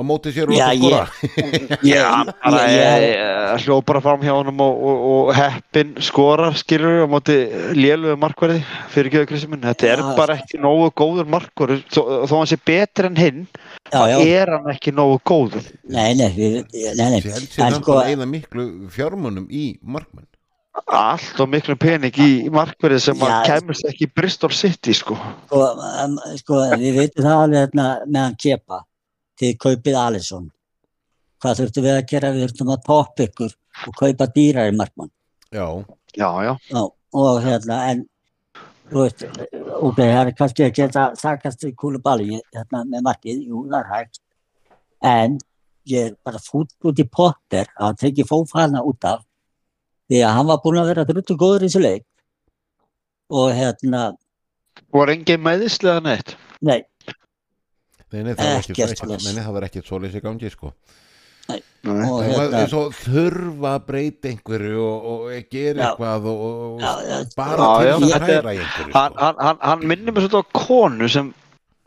á móti sér og Já, láta skora. <laughs> ég, bara eh, hljóð bara fram hjá honum og, og, og heppin skorar skilur á móti lélugu markverði fyrir gjöðu Krissi minn, þetta er Já. bara ekki nógu góður markverð, þó, þó hann sé betur en hinn, já, já, er hann ekki nógu góður. Nei, nei, nei, nei, Chelsea en þarf sko, að eina miklu fjármunum í markmenn. allt og miklu pening í markverði sem Já. að kæmust ekki Bristol City sko. Sko, um, sko, við veitum það alveg hérna meðan kepa til kaupið Alisson. Hvað þurftum við að gera? Við þurftum að poppa ykkur og kaupa dýrari markmann. Já, já, já, Já, og hérna, en þú veist, ok, það er kannski að geta þakkast í kúlubali hérna, með markið, jú, það er hægt en ég er bara fúll út í potter að teki fófana út af því að hann var búinn að vera druttu góður í þessu leik og hérna, voru engin meðislega neitt nei, nei, nei, það var Ekkert svoleiðis í gangi sko. Nei. og hérna og þurfa að breyta einhverju og, og gera Já. eitthvað og, og já, já, bara Já, til að í einhverju hann, sko. hann, hann, hann minnir mér svolítið á konu sem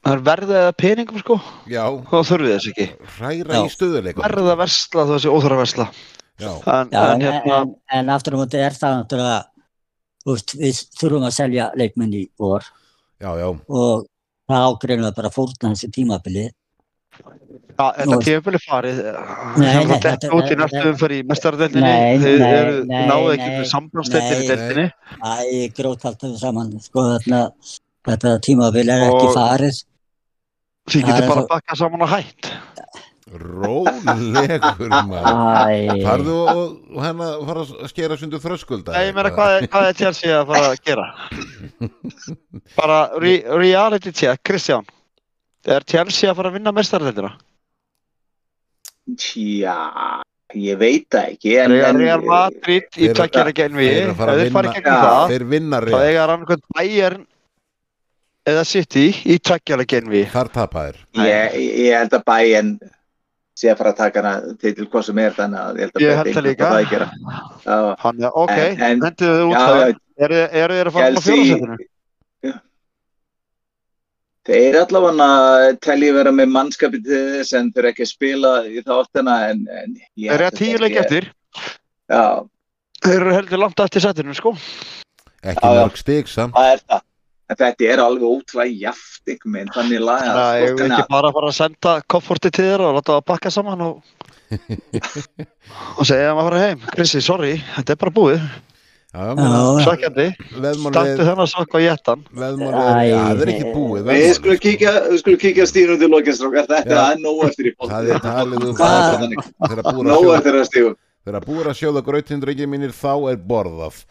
það er verðið eða peningum sko Já, þá þurfið þess ekki hræra Já. í stöðuleikum. verða að versla þú þessi óþara versla Já, en, já, en en, hérna en, en aftur á móti er það náttúrulega þú veist, við þurfum að selja leikmenn í vor já, já. og það ágreinu bara fórna þessi tímabili? Ja, þetta tímabili farið Nei, sem nei, dett þetta- út í næstu umfyrir í mestaradeldinni Nei, þið nei, eru nei, náðu ekki nei, með samblástettin í nei. deildinni. Æ, gróthaltum saman sko þarna þetta tímabil er ekki farið. Það getur bara svo- bakað saman og hætt Rólegur <laughs> maður. Farðu og, og hérna fara að skera sundu þröskulda. Nei, ég meina hvað hvað er Chelsea að fara að gera <laughs> bara re reality check Kristján er Chelsea að fara að vinna mestaradeldina Tja, ég veit það ekki. En, Real, en, Real Madrid í Þeir eru- tvekkjara genvi þeir eru ef að fara að þeir fara vinna- gegnum Já. það Þeir vinna þá rétt. eiga rannkvæmt Bayern eða City í tvekkjara genvi Þar tapa þér. Ég, ég held að bæinn sé að fara að taka hana til til hvað sem er þannig að ég held að Ég held það eitthvað líka. það að gera. Já, hann er ok, En- en- hendur þið út já, það eru þeir að fara á Chelsea- fjóðarsættinu Þeir allavega telji vera með mannskapið til þess en þeir ekki að spila í þáttina en, en ég Þeir eru að tíu leik sé- eftir. Já, Þeir eru heldur langt eftir sætinu, sko. ekki mörg stig samt það er það. En þetta er alveg ótrúlega jaft einhvern veginn, þannig lagað. Þannig að ég vil ekki bara fara að senda komforti til þeirra og láta það bakka saman og, <laughs> og segja að maður fara heim. Krissi, sorry, þetta er bara búið. Standu við þennan sokk á já, það er ekki búið Við skulum kíkja, stínu til lokastrókar, þetta Já. er nóg eftir í er um að Nóg eftir að stígu. þegar búið að sjóða grautin drengir mínir þá er borðað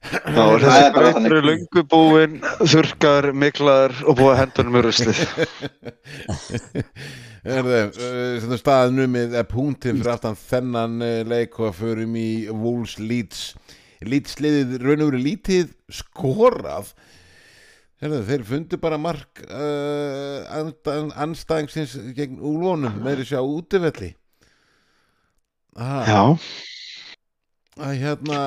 Það er bara grautur þannig. löngu búinn, þurrkar, miklaður og búið að hendunum með ruslið. Erðu, uh, staðan numið er punktin fyrir aftan þennan uh, leik og förum í Wolves Leeds Leeds liðið raun og verið lítið skorað Erðu, þeir fundu bara mark uh, anstæðingsins gegn úlvonum með þessi á útivelli Aha, Já. að hérna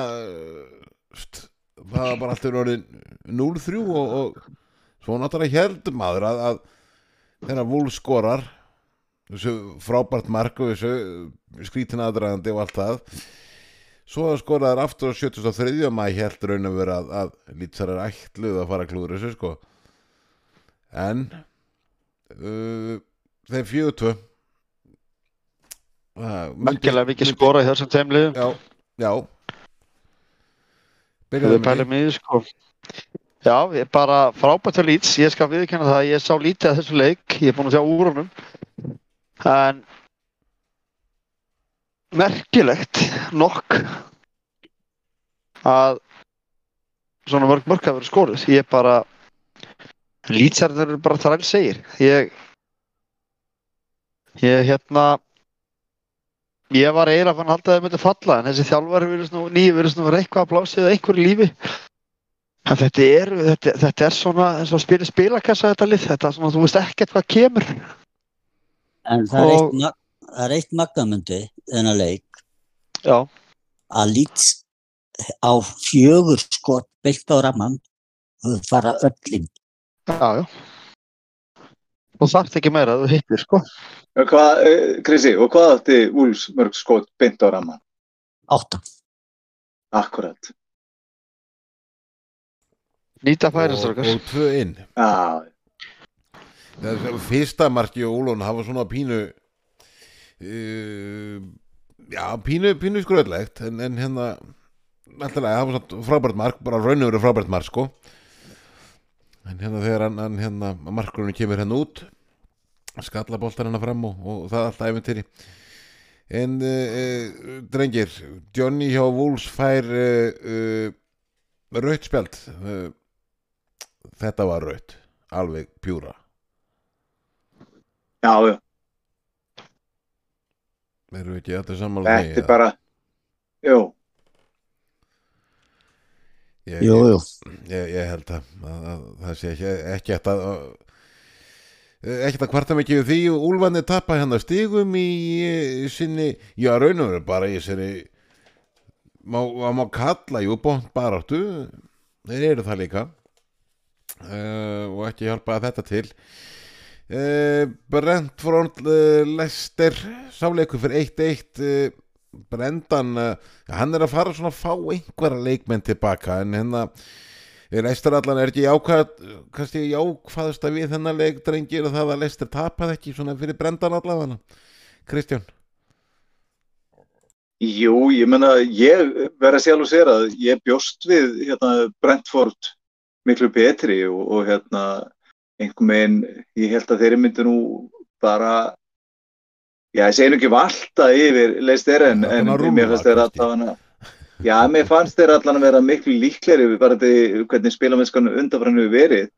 það var bara alltaf orðin 0-3 og, og svo náttúrulega heldur maður að, að þegar Wolves skorar þessu frábært mark og þessu skrítin aðdragandi og allt það svo skoraður aftur á 73. mæ heldur raun að vera að, að lýtsar er ætluð að fara klúður þessu sko en uh, þeir fjögur tvö Merkilega mikið skorað í þessum teimliðum. Já, já Byrjaðu í því, sko. Já, ég er bara frábært að lýts. Ég skal viðkynna það að ég sá lítið að þessu leik. Ég er búinn að sjá úr honum. En merkilegt nokk að svona mörg mörg hafa verið skoruð. Ég er bara lýtsarður bara þræl segir. Ég ég hérna ég var eiginlega fann halda að þau myndi falla en þessi þjálfari virðist nú, nýju virðist nú eitthvað að blásið eða einhverju lífi. En þetta er, þetta, þetta er svona eins og spila spilakassa þetta lið þetta er svona, þú veist ekkert hvað kemur. En það er Og- eitt, það er eitt magnamundi þennan leik. Já, að lít á fjögur skot beitt á ramman og fara öllin já, já og þarft ekki meira að þú hittir sko Og Hvað, eh, Krissi, og hvað átti Úls mörg skot beint á ramman? átta. Akkurat. nýta og, færistrókar og tvö inn Já, Það er fyrsta marki og Ólón hafa svona pínu uh, já, pínu, pínu skröðlegt en, en hérna alltaf það var svona frábært mark bara raun og verið frábært mark sko en hérna þegar hann, hann hérna markurinn kemur hérna út skalla boltar hérna fram og, og það er alltaf æfintýri en uh, uh, drengir Johnny hjá Wolves fær uh, uh, raut spjald. Þetta var raut alveg pjúra. Já, já. Erum við ekki allir sammála Þetta er bara, jú, ég, Jú, jú. Ég, ég held að, að, að það sé ekki, eftir að ekki að kvarta mikið því. Og Úlfandi tappa hérna stigum í, í sinni, já raunum verið bara í sinni má, má kalla, jú, bónt baráttu. Þeir eru það líka. Uh, og ekki hjálpa þetta til. Uh, Brentford uh, Lester sáleikur fyrir 1-1 uh, Brendan, uh, hann er að fara svona að fá einhverja leikmenn tilbaka en hérna Leicester allan er ekki jákvæðast að við þennan leik drengir og það að Leicester tapaði ekki svona fyrir Brendan allavega Kristján? Jú, ég menna, ég verð að sjálf og sér að ég bjóst við hérna, Brentford miklu betri og, og hérna, einhver meginn, ég held að þeirri myndi nú bara, já, ég segi nú ekki valta yfir Leicester en, en mér fannst þeir kannski. allavega Já, mér fannst þeir allan að vera miklu líkleri við bara því hvernig spilamennskan undanfrann hefur verið.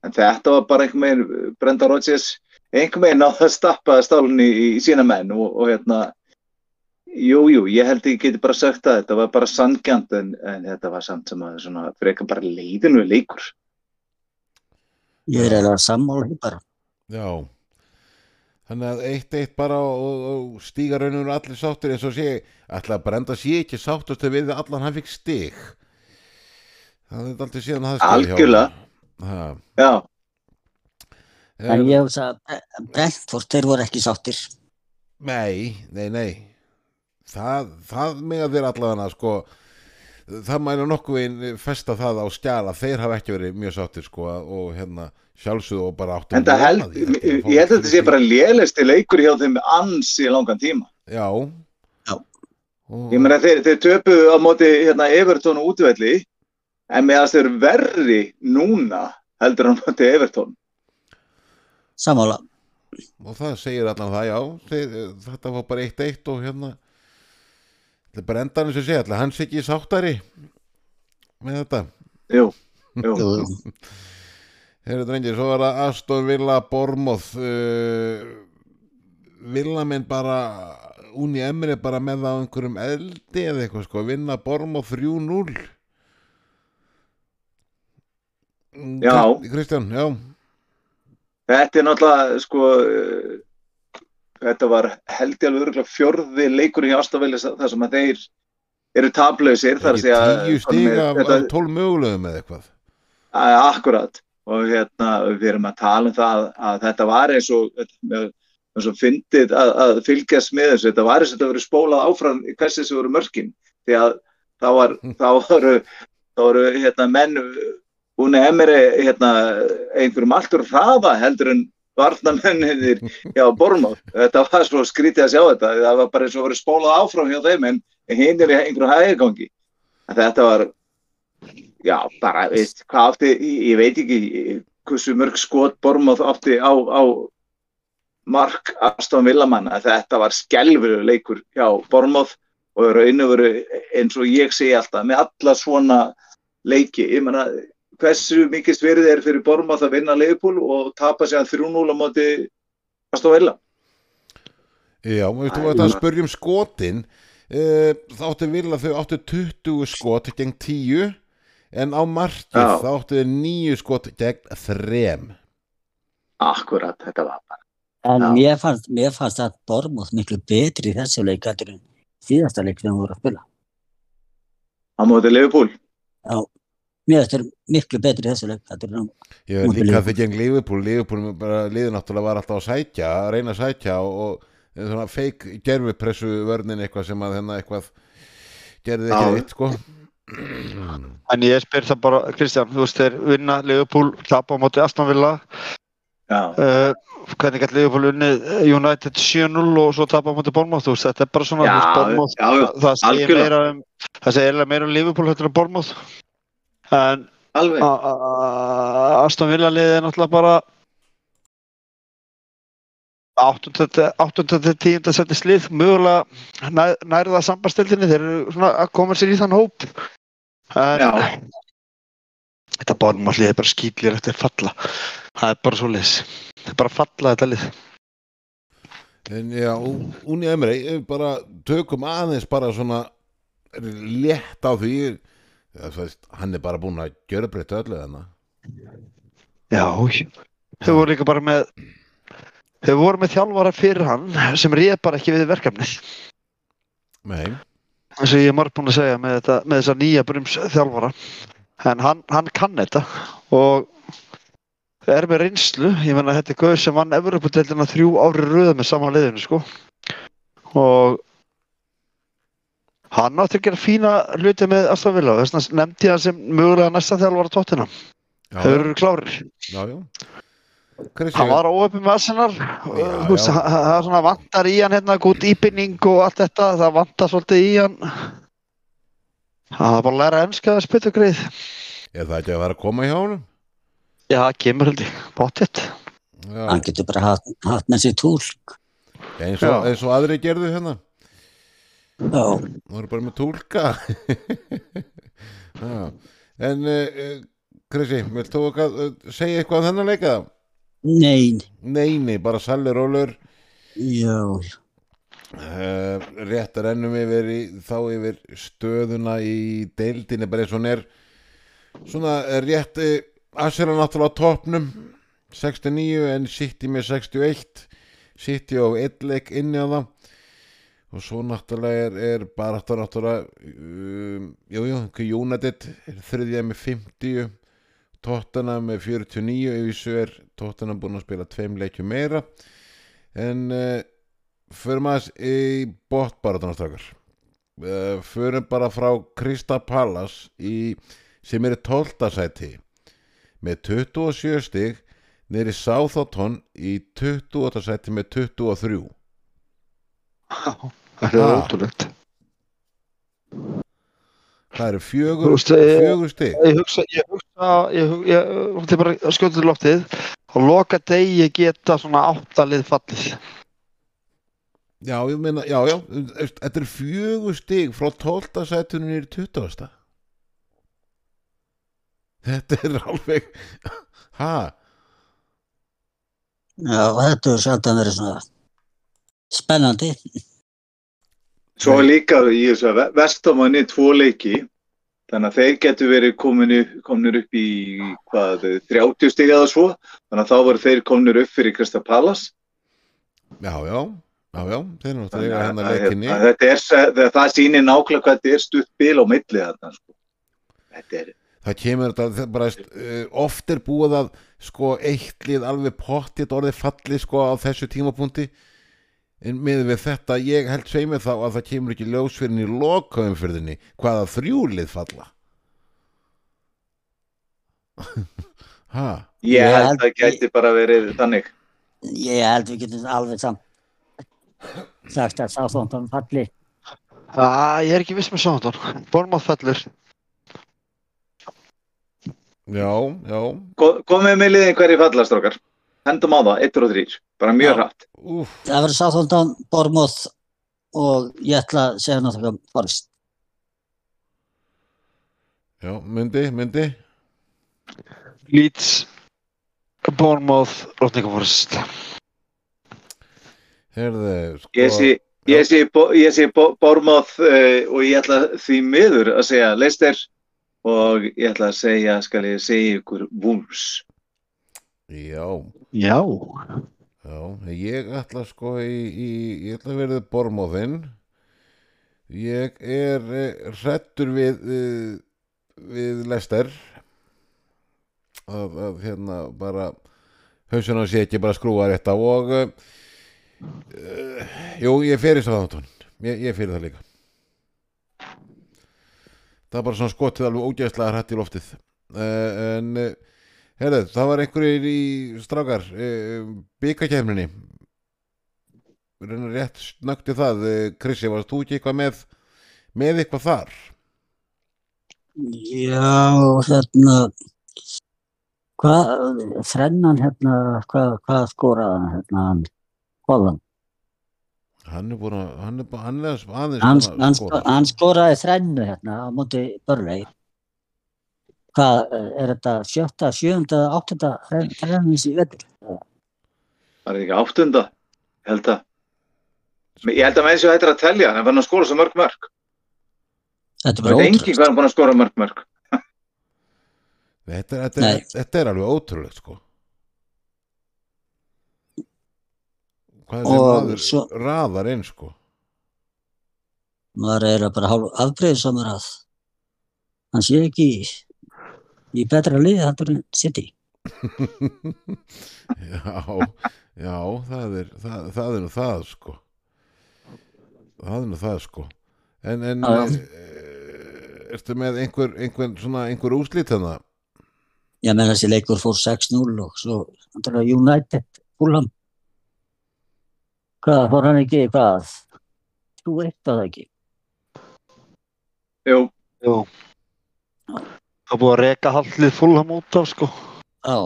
En þetta var bara einhver meginn, Brenda Rodgers, einhver meginn náða að stappa stálunni í, í sína menn og, og hérna, jú, jú, ég held ég geti bara sagt að þetta var bara sangjant en, en þetta var samt sem að svona frekar bara leiðinu leikur. Ég er eiginlega sammála því bara. Já Þannig að eitt eitt bara og, og, og stíga raunum allir sáttur eins og sé ætla að brenda sé ekki sáttast við að allan hann fikk stig Það er aldrei síðan honum. Algjörlega. Ha, Já, En ég hugsa að Brentford, þeir voru ekki sáttir. Nei, nei, nei Það, það með að þeir allavega sko það mæla nokkuð einn festa það á skjala þeir hafa ekki verið mjög sáttir sko og hérna sjálfsögðu og bara áttu það held, ég ég held að þetta sé bara lélisti leikur hjá þeim ansi langan tíma. Já Já. Og- Ég meina þeir, þeir töpuðu á móti hérna Everton og útvelli en meðan þeir eru verri núna heldur en á móti Everton. Samála. og það segir allan það, já þeir, þetta var bara eitt eitt og hérna þetta er bara endan eins og segja sé ekki sáttari með þetta Jú, jú. <laughs> Heyrðu drengir, svo var það Aston Villa Bormoth uh, Villa minn bara Úni Emri bara með það á einhverjum eldi eða eitthvað sko, vinna Bormoth 3-0 Mm, Já. Krist- Kristján, já. Þetta er náttúrulega sko eh, þetta var held ég alveg örugglega fjórði leikur í Ástafæli þar sem að þeir eru tablausir tíu stíg af, 12 mögulegum eða eitthvað. Að, akkurat og hérna við erum að tala um það að þetta var eins og eins og fyndið að, að fylgjast með þessu. Þetta var eins og þetta verið spólað áfram í hversi þessu voru mörkin. Því að það var <laughs> þá voru, þá voru hérna menn hún er emri hérna einhverjum alltur hraða heldur en varnamennir hjá Bormóð þetta var svo skrítið að sjá þetta. Það var bara eins og verið spólað áfram hjá þeim en hinn er í einhverjum hæggangi þetta var já, bara, veist, hvað átti ég, veit ekki hversu mörg skot Bormóð átti á, á mark Aston Villamann að þetta var skelfur leikur hjá Bormóð og raun og veru eins og ég segi alltaf með alla svona leiki, ég menna hversu mikið sverið er fyrir Bormóð að vinna Leifupúl og tapa sér 3-0 á móti Aston Villa? Já, hvað þetta ég- að spurjum skotin uh, þá áttu Villa þau áttu 20 skot gegn 10 en á markið Já. þá áttu þau 9 skot gegn 3 Akkurat, þetta var bara En Já. mér fannst, mér fannst að Bormóð miklu betri í þessu leik heldur en síðasta leik sem við voru að spila. á móti Leifupúl Já, mér fannst þeir miklu betri í þessu leik heldur en Ég veit Móti líka þið gegn Liverpool Liverpool bara liðið náttúrulega var alltaf að sækja að reyna að sækja og, og svona feik gerfipressu vörnin eitthvað sem að hennar eitthvað gerði ekki Já. eitt sko En ég spyr það bara, Kristján, þú veist, þeir vinna Liverpool, tapa á móti Aston Villa. Já, uh, hvernig gæti Liverpool unnið United 7-0 og svo tapa á móti Bournemouth, þú veist, þetta er bara svona Já, Bournemouth, já, já, það segir meira um það segir meira um Liverpool hættur en Bournemouth. En alveg. a- a- a- Aston Villa liðið er náttúrulega bara 8. til 10. seti slið mögulega nær, nærða sambastildinni þeir eru svona að koma sér í þann hóp en þetta Bournemouth lið er bara skýtlir eftir falla. Það er bara svo liðs það er bara falla þetta lið. En já, Úni Emri, eh, bara tökum aðeins bara svona létt á því það, veist, hann er bara búinn að gjöra breytta öllu þarna. Já, þau voru líka bara með þau voru með þjálfara fyrir hann sem réð bara ekki við verkefnið. Nei, eins og ég er marg búinn að segja með, þetta, með þessa nýja brums þjálfara en hann, hann kann þetta og er með reynslu. Ég menna þetta er gauð sem vann Evropadeildina þrjú ári röða með sama liðinu sko. Og hann átti að gera fína hluti með Aston Villa. Þess vegna nefndi hann sem mögulega næsta þjálfara tóttina. Þau eru klárir. Já, já. Hann var óöfum með Arsenal. Það er svona vantar í hann hérna gút íbynning og allt þetta það vantar svolítið í hann. Það er bara að læra enska að spytta greið er það ekki að vera að koma hjá honum? já, það kemur held ég, bóttið Já, hann getur bara hatt, hatt með sér túlk. eins eins og aðri gerðu hérna. Já, Það voru bara með túlka. <laughs> Já. En uh, Krissi, vilt þú uh, segja eitthvað um þennan leika? Nein, Nei, nei, bara salli rólur já, uh, Rétt rennum yfir í, þá yfir stöðuna í deildinni bara eins og hún er. Svona eh, rétt uh, Asera náttúrulega á topnum 69 en City með 61 City á einn leik inni á það og svo náttúrulega er, er bara náttúrulega um, jú, jú, United þriðja með 50 Tottenham með 49 ef þessu er Tottenham búin að spila tveim leikjum meira en uh, förum aðeins í botbaratunarstrakar uh, förum bara frá Krista Pallas í, sem er í 12. sæti með 27 stig neyri Southampton í 28. sæti með 23 Þetta <laughs> er Ha. ótrúlegt. Það eru fjögur, ég- fjögur stig Ég hugsa, ég hugsa, ég ég hugsa bara að skjóta til loftið og loka degi geta svona áttalið fallið. Já, ég meina, já, já, þetta er fjögur stig frá 12. sætunum nýri 20. Þetta er alveg, ha, Já, þetta er sjaldan verið svona spennandi. Svo er líka í þessu að vestamanni tvo leiki þannig að þeir getur verið komin, kominir upp í hvað, 30 stig eða svo þannig að þá voru þeir kominir upp fyrir Krista Pallas já, já, já, já, þeir eru náttúrulega eiga að, hennar að, leikinni. að þetta er, se- það, það sýnir nákvæmlega hvað þetta er stutt bil á milli þarna sko. Þetta er, Það kemur þetta, það bara, uh, oft er búið að, sko, eitt lið alveg pottið orðið fallið, sko, á þessu tímapunkti. En með við þetta, ég held sveið með þá að það kemur ekki ljósfyrin í lokaumfyrðinni hvaða þrjúlið falla. <laughs> ég held að það gæti bara verið þannig Ég held við getum alveg samt sagt að Sáþóndan falli. Það, ég er ekki viss með Southampton. Bournemouth fellur. já, já, Ko- Komið með liðin hverju fallastrókar Hendum á það, 1 og 3 Bara mjög hratt Það verður Sáþóndan, Bormóð og ég ætla að segja náttúrulega Forrest. já, myndi, myndi. Leeds, Bournemouth, Nottingham Forest. Herðu, sko, Ég sé, ég sé, ég sé Bo- Bournemouth uh, og ég ætla því miður að segja Leicester og ég ætla að segja, skal ég segja ykkur Wolves. Já, Já. Já, ég ætla sko í, í ég ætla að verða bormóðinn. Ég er eh, hrættur við eh, við Lester. Að, að hérna bara hausinn á sé ekki bara skrúa rétt á og uh, jú, ég fer í sáðantón ég, ég fer í það líka. Það er bara svona skotið alveg ógæðslega hrætt í loftið. Uh, en uh, Herðu, það var einhverjir í strákar e, byggakefninni Raunar rétt snöggti það eh, Krissi, varst þú ekki eitthvað með með eitthvað þar? Já, hérna, hvað, þrennan hérna, hvað, hvað skoraði hann hérna, hann, Holland? Hann er búin að hann er, bara- hann Hann, hann, skoraði þrennu hérna á móti Börlei. Hvað, er þetta sjötta, sjöunda, áttunda þrennins í vettur? Það er ekki áttunda, held að. Ég held að með þessu hættir að telja, en fann að skora svo mörg mörg. Þetta er Það bara er engin ótrúst. hvað hann búin að skora mörg mörg. Þetta, er- þetta, er, þetta er alveg ótrúlegt sko Hvað er þessi maður svo- raðar inn sko Maður er að bara hálf afbreyðsamur að hann sé ekki í, í betra liði heldur en City. <laughs> Já, já, það er það, það er nú það sko það er nú það sko en, en Já, já. e, ertu með einhver, einhver svona einhver úslit þannig Ég menn þessi leikur fór 6-0 og svo United, Fulham. Hvað, fór hann ekki, hvað? Þú veit það ekki. Jú, Jú. Það er búið að reka haldlið fullham út af sko. Já.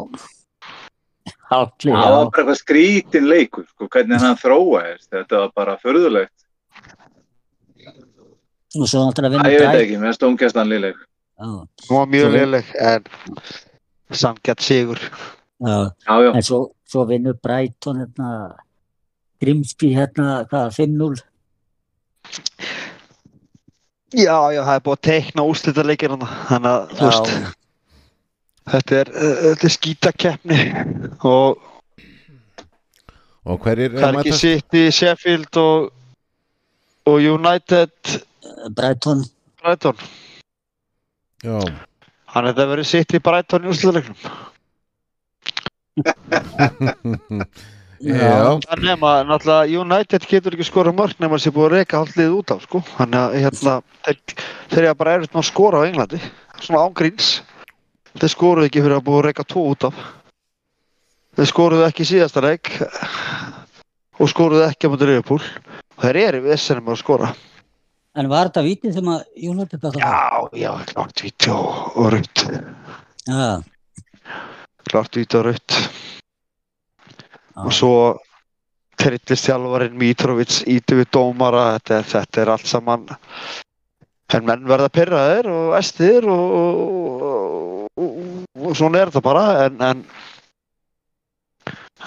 Hálfli, það var já. bara eitthvað skrítin leikur, sko, hvernig hann þróaðist. Þetta var bara förðulegt. Og svo náttúrulega Æ, vinna ég veit ekki, mér stóngast hann liðleg. Já, Hún var mjög léleg en samgætt sigur. já. Já, já, En svo, svo vinnur Brighton hérna, Grimsby hérna, hvað, 5-0. Já, já, það er búið að teikna úrslitaðleikir hann. Þannig að, þú veist, þetta er, þetta er skítakeppni og og hverjir það er ekki? City, Sheffield og, og United Brighton, Brighton. Já, Hann þetta verið í Brighton í úrslutalegnum. <laughs> Já, Það nema, náttúrulega, United getur ekki skora mörg nema sér búið að reyka hálft liðið út af, sko. Þannig að, hérna, þeir, þeir eru bara erfitt með að skora á Englandi. Svona ángríns. Þeir skoruðu ekki fyrir að búið að reyka tvo út af. Þeir skoruðu ekki síðasta leik og skoruðu ekki á mútið Liverpool. Þeir eru vissinum að skora. En var þetta vitið sem að United þetta var? Já, já, klart víti og, og rutt. Já. Klart víti og rutt. Og svo trillist þjálfarinn Mitrovic íti við dómara. Þetta, þetta er allt saman. En menn verða pyrraðir og æstir og, og, og, og svona er þetta bara. En, en,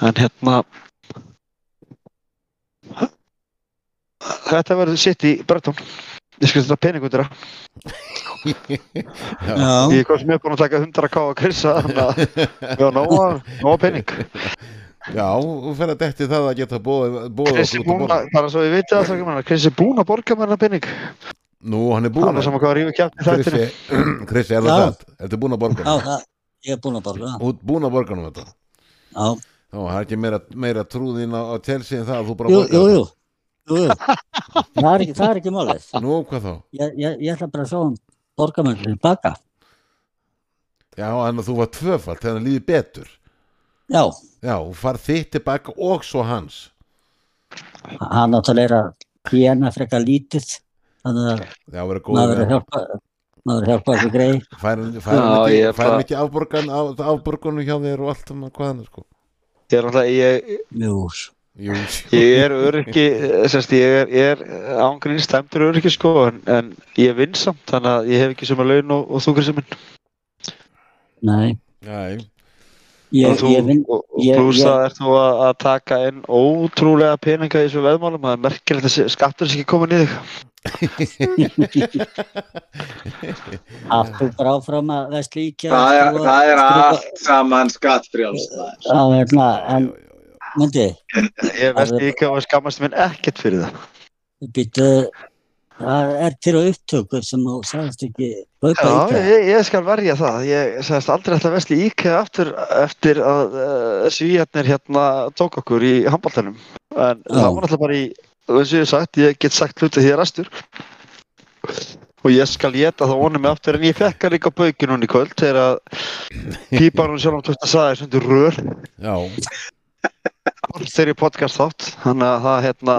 en hérna, þetta verður sitt í Breton. Ég skal þetta pening út í það. <laughs> Já. Ég ég er búinn að taka 100k að krissa, þannig að ég var nóga pening. <laughs> já, þú fer að detti það að geta að að, bara svo ég viti það, það Krissi búinn að borga mér hennar pening. Nú, hann er Alveg að að <clears throat> Krissi, er það Já. satt? Ertu búinn að borga Já, það, ég er búinn að borga. Þú ert búinn að borga hann þetta? Já. Já, það er ekki meira, meira trúðin á, Chelsea en það að þú bara Jú, borgar jú, jú. Jú, jú. Það er ekki, það er ekki málið. Nú, hvað þá? Ég, ég, ég ætla bara að sjá hann borga mér tilbaka. Já, en þú var tvöfald þegar hann líði betur. Já, Já, þú far þitt tilbaka og svo hans. hann náttúrulega er að kjena frekar lítið. Þannig að Já, vera góð maður er að hjálpa, maður að hjálpa þessu grei. Fær hann fær hann Já, ekki, afborgan, af, afborganu hjá þér og allt um hvað hann er sko. Ég er náttúrulega, ég, Jú, Jú, ég er öryggi, sérst, ég er, er ángrín stæmdur öryggi sko, en, en ég er vinsamt, þannig að ég hef ekki sem að laun og, og þú Krissi minn. nei. já, Ég, og þú, ég vinn, og, og ég- plúsa ég- er þú að, að taka inn ótrúlega peninga í þessu veðmálum, það er merkilegt að skattur sé ekki komin í þig. <laughs> að þú bara áfram að veist líka. Það er, það er allt saman skattfrjálst. maður. Já, hérna, en myndi, Ég veist ekki að skammast minn ekkert fyrir það. býttu, það er til á upptöku sem þú sagðist ekki kaupa Já, íkja. ég, ég skal verja það. Ég sagðist aldrei að vesli íkæða aftur eftir að uh, svíjarnir hérna tók okkur í handbóltanum. En Já. það var alltaf bara í, eins og ég hef sagt, ég get sagt hluti því að restur. Og ég skal geta það vonum mig aftur, en ég fekk hann líka á baukinu hún í kvöld þegar að pípar hún sjálf um tvist að sagði svona rör. já, Allt ég podcast þátt, þannig að það hérna,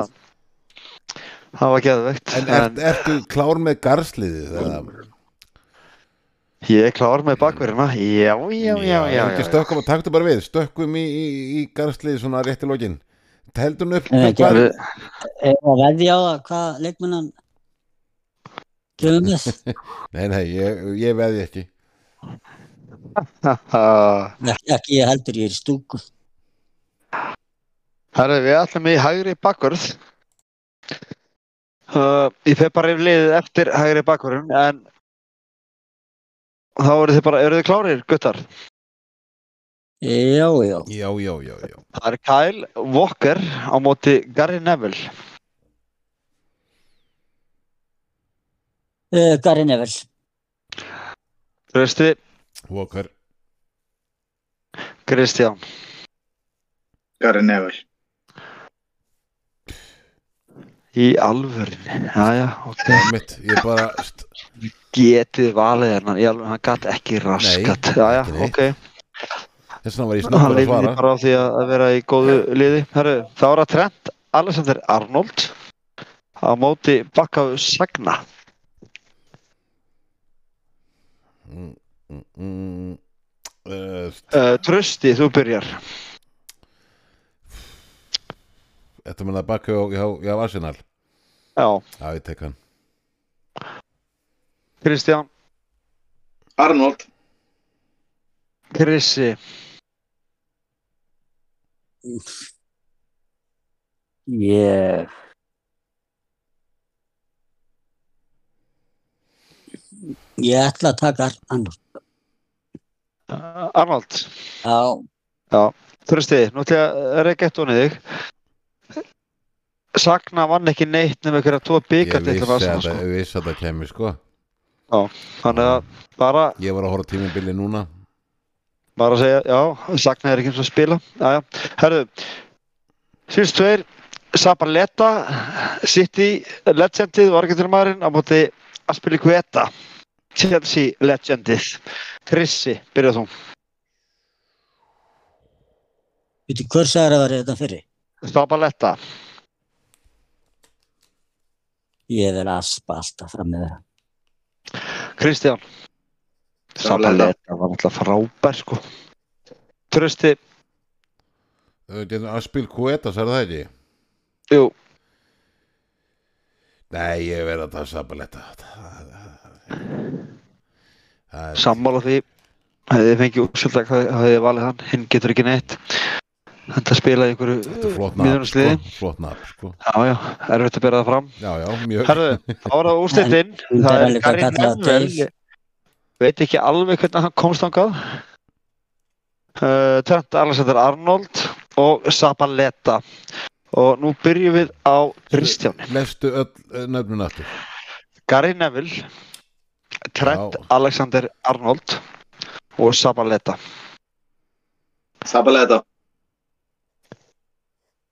það var geðveikt. En ert, ertu klár með garsliðið? eða? Ég er klár með bakverðina, já, já, já, já, já. Ekki stökkum og taktu bara við, stökkum í, í, í garsliðið svona rétt í lokin. Heldur hann upp? Eh, gerðu- Er að veðja á það hvað leikmennan kemur með? <laughs> Nei, nei, ég, ég veði ekki. <laughs> Ekki, ekki ég heldur, ég er stúku. Herru, við ætlum í hægri bakvörð. Uh, ég fer bara yfir liðið eftir hægri bakvörðun, en þá eru þið bara, eru þið klárir, guttar? Já, já. Já, já, já, já. Það er Kyle Walker á móti Gary Neville. Uh, Gary Neville. Trösti, Walker. Kristján. Gary Neville. Í alvörinni, jæja, ok. Það er mitt, ég bara, Getið valið hennar, í alvörinni, hann gat ekki raskat. Jæja, ekki neitt. ok. þess vegna var ég Hann snöggur að svara. bara á því að að vera í góðu liði. Herru, þá er það Trent Alexander Arnold á móti Bakkaðu Sagna. Mm, mm, mm, uh, Uh, Trösti, þú byrjar. Þetta mun að baka á, já, já, Arsenal. Já, Já, ég tek hann. Kristján, Arnold. Krissi, Ég... Ég ætla að taka uh, Arnold. Já, Trösti, nú ætla ég að reyka eitt onnið þig. Sagna vann ekki neitt nema einhverja tvo Ég vissi að það, sko. ég vissi að það kemur, sko. Þannig að bara, Ég var að horfa tímabili núna bara að segja, já, sakna er ekki eins og spila. Já, já. Herðu, síðust tveir, Sabaleta, City, Legendið, vargætturmaðurinn á móti Aspilicueta, Chelsea, Legendið. Krissi, byrjað þú. Veitu, hver sagði að vera þetta fyrir? Sabaleta, Ég vil aspa alltaf fram með það. Kristján. Sabaleta var náttúrulega frábær, sko. Trösti, Þetta er Aspil Kuetas, er það ekki? jú, Nei, ég verð að það er sammála því. Hefði fengið úrsöldag, hefði valið hann. Hinn getur ekki neitt. Þetta er flott nafn, miðunarsliði. sko, flott nafn, sko. Já, já, erfitt að bera það fram. Já, já, mjög. Herðu, þá var það úrstættinn. <laughs> Það er er Gary Neville. Veit ekki alveg hvernig hann komst ángað. Uh, Trent Alexander Arnold og Sabaleta. Og nú byrjum við á Kristjáni. Lestu öll eh, nöfnin aftur. Gary Neville, Trent Já. Alexander Arnold og Sabaleta. Sabaleta.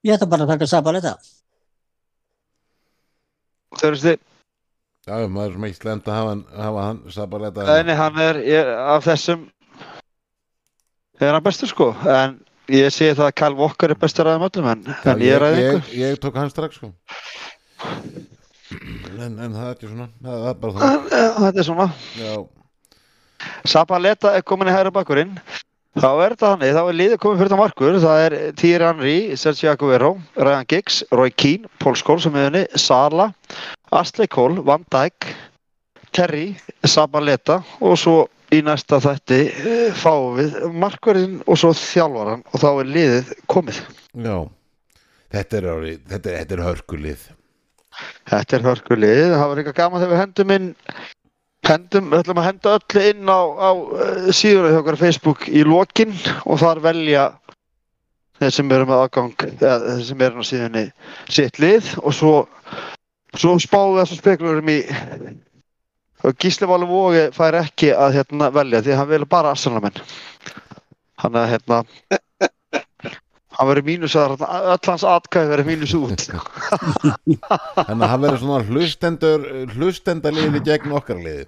Ég ætla bara að taka veist þið, Já, já, maður er ekki slemt að hafa, hann- hafa hann sabaletta. Nei, hann er ég, af þessum er hann bestur sko en ég sé það að Kyle Walker er bestur af þeim öllum en, en ég ræði ég, ykkur ég, ég tók hann strax, sko. En, en það er ekki svona, það, það er bara <clears throat> það. Þetta er svona Já, Sabaleta er komin í hægra bakkurinn þá er þetta þannig, þá er liðið komin fyrir það markur það er Thierry Henry, Sergio Aguero Ryan Giggs, Roy Keane, Paul Scholes á miðunni, Sala Astley Cole, Van Dijk Terry, Sabaleta og svo í næsta þætti eh, fáum við markverðin og svo þjálfaran og þá er liðið komið já. Þetta er, orðið- þetta er, þetta er hörkulið. Þetta er hörkulið, það var eitthvað gaman þegar við hendum inn hendum, við ætlum að henda öllu inn á, á uh, síður hjá okkar Facebook í lokin og þar velja þeir sem eru með aðgang eða þeir sem eru á síðunni sitt lið og svo svo spáðu þessu speklurum í og Gísli Váli Vógi fær ekki að hérna, velja því hann vil bara Arsenalmenn hann að hérna hann verður mínus að öll hans atkæði verður mínus út <laughs> Þannig að það verður svona hlustendur, hlustendaliði gegn okkar liði.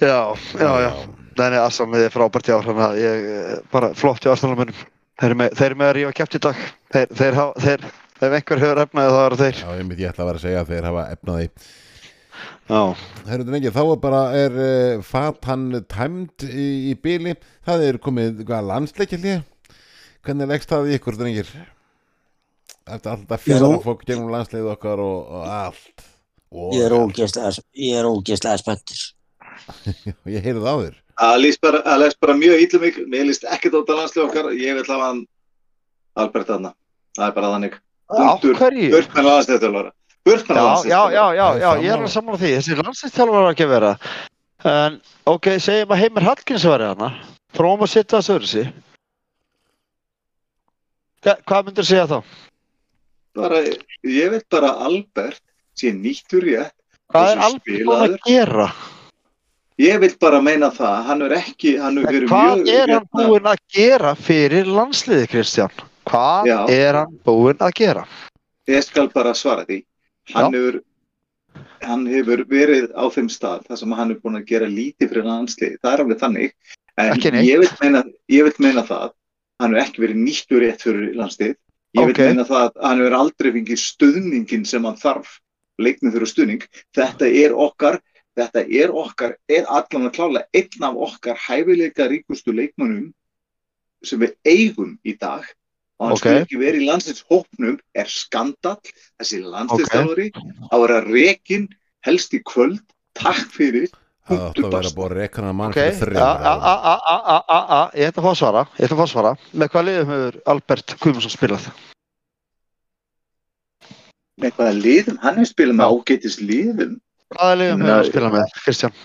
Já, já, já. Nei, nei, Assan er frábært hjá þannig að ég eh, bara flott hjá Arsenalmönnum. Þeir eru með, að rífa kæft í dag. Þeir, þeir, þeir, ef einhver hefur efnaði það eru þeir. Já, ég ég ætla að vera að segja að þeir hafa efnaði. Herru þá er bara, er uh, fatan tæmd í, í bíli. Það er komið, hvað, landsleikjalið? Hvernig leggst það í ykkur, drengir? Eftir alltaf fjara fólk gegnum landsleið okkar og, og allt. Og, Ég er ógeðslega, er spenntur. <laughs> Ég heyrði það á þér. Það líst bara, bara mjög ítlum ykkur. Mér líst ekkert á þetta landslið okkar. Ég vil hafa hann Albert þarna. Það er bara þannig. Með landslið Burt með Já, já, já, já, er ég er saman á því. Þessi landslýstjálfur var ekki að vera. En, ok, segjum að Heimir Hallgríms væri hana. Prófum að setja sig. Hvað myndir segja þá? Bara, ég vil bara Albert sé nýttur rétt. Hvað er Albert búin að gera? Ég vil bara meina það. Hann er ekki, hann er verið Hvað mjög... er hann hérna, búinn að gera fyrir landsliði, Kristján? Hvað Já. er hann búinn að gera? Ég skal bara svara því. Hann hefur, hann hefur verið á þeim stað þar sem hann er búin að gera lítið fyrir landslið. Það er alveg þannig. En ég vil, meina, ég vil meina það. Hann hefur ekki verið nýttur rétt fyrir landslið. Ég Ok. vil meina það að hann hefur aldrei fengið stuðningin sem hann þarf. Leiknum fyrir stuðning. Þetta er okkar, þetta er okkar, er allan að klála einn af okkar hæfileika ríkustu leikmönnum sem við eigum í dag og hann Ok. skulle ekki verið í landsins hópnum er skandall, þessi landsliðstjálfari að vera rekin helst í kvöld, takk fyrir Það átti að vera búið að reka hann mann Ok, fyrir a, þreymur a, árum. a, a, a, a, a, ég ætla að fá að svara, ég ætla að fá að svara. Með hvað liðum hefur Albert Guðmundsson spilað? með hvaða liðum, hann er spilað með ágætis liðum Hvaða liðum hefur hann spilað með, Kristján?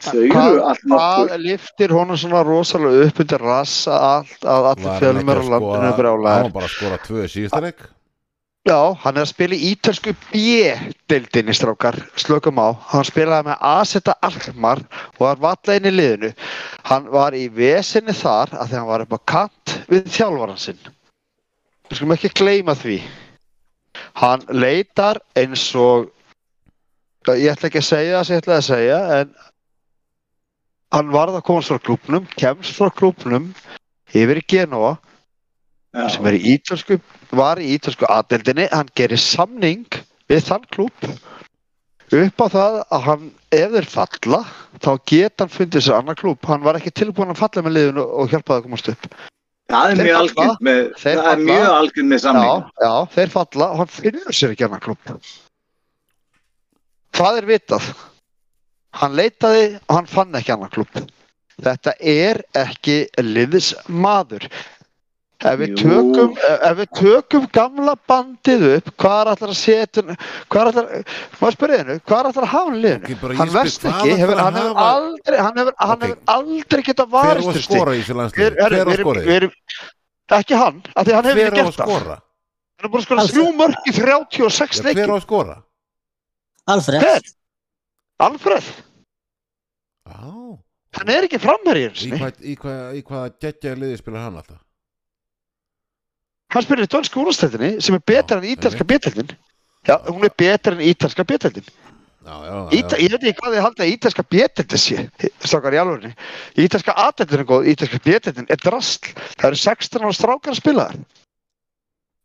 þau Hvað- eru allt nokkur Hvað liftir honum svona rosalega upp undir rassa allt að allir fjölmur á landinu skora- brjálæðir? Hann var bara að skora tvö síðustaleg. Já, hann er að spila í ítölsku B-deildinni strákar, slökum á. Hann spilaði með Aseta Alkmaar og var valla inn í liðinu. Hann var í vesinni þar að því hann var upp á kant við þjálfaran sinn. Við skulum ekki gleyma því. Hann leitar eins og, ég ætla ekki að segja það sem ég ætlaði að segja, en hann varð að komast frá klúpnum, kemst frá klúpnum yfir í Genova sem er í ítölsku, var í ítölsku aðdeldinni, hann gerir samning við þann klúb upp á það að hann, ef þeir falla þá geta hann fundið sér annar klúb hann var ekki tilbúin að falla með liðinu og hjálpa það að komast upp. Það er mjög algjörn með, algjörn með samning. já, já, þeir falla og hann finnur sér ekki annar klúb það er vitað. Hann leitaði og hann fann ekki annar klúb þetta er ekki liðsmaður ef við tökum ef við tökum gamla bandið upp hvað er allar að setja hvað er allar, maður spyrja hennu hvað er allar að hafa í liðinu Ok, bara ég hann hvað ekki, hefur, að hann hefur hafa- aldrei hann hefur, hann hefur aldrei getað Hver á varist að skora í þessu Við- landslið? herru, Hver á að skora við erum- ekki hann, af því hann hefur Hver ekki á að gert það skora? hann er búin að skora mörg í 36 Já, Hver á leikjum að skora? Alfred, hver? Alfred, Já, hann er ekki framherri í einu sinni. hvað, í hvað, í hvað geggja liði spilar hann alltaf? Hann spilir í dönsku úrstættinni sem er betra Já, en ítalska beteldin já, hún er betra en ítalska beteldin Já, já, já. Íta, ég veit ekki hvað þið haldið að ítalska beteldin sé stokkar í alvörni ítalska aðeldin er góð, ítalska beteldin er drastl það eru 16 ára strákar að spila þar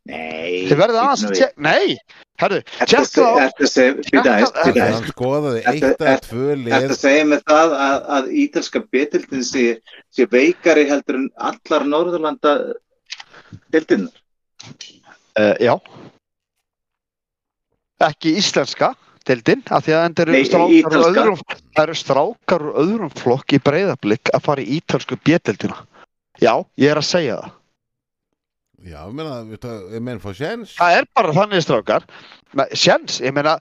Nei. þið verðið aðeins að tjekka nei, herru, tjekka að á seg- ertu að segja, býta aðeins, býta Hann aðeins. skoðaði Ertu- eitt ertu- tvö lið að segja með það að, að ítalska betildin sé, sé veikari heldur en allar Norðurlanda deildinnar? uh, já. Ekki íslenska deildin, af því að það eru strákar úr öðrum flokk í breyðablík að fara í ítalsku beteldina já, ég er að segja það. Já, ég meina, ég meina fá séns. Það er bara þannig strákar. Nei, sjens, ég meina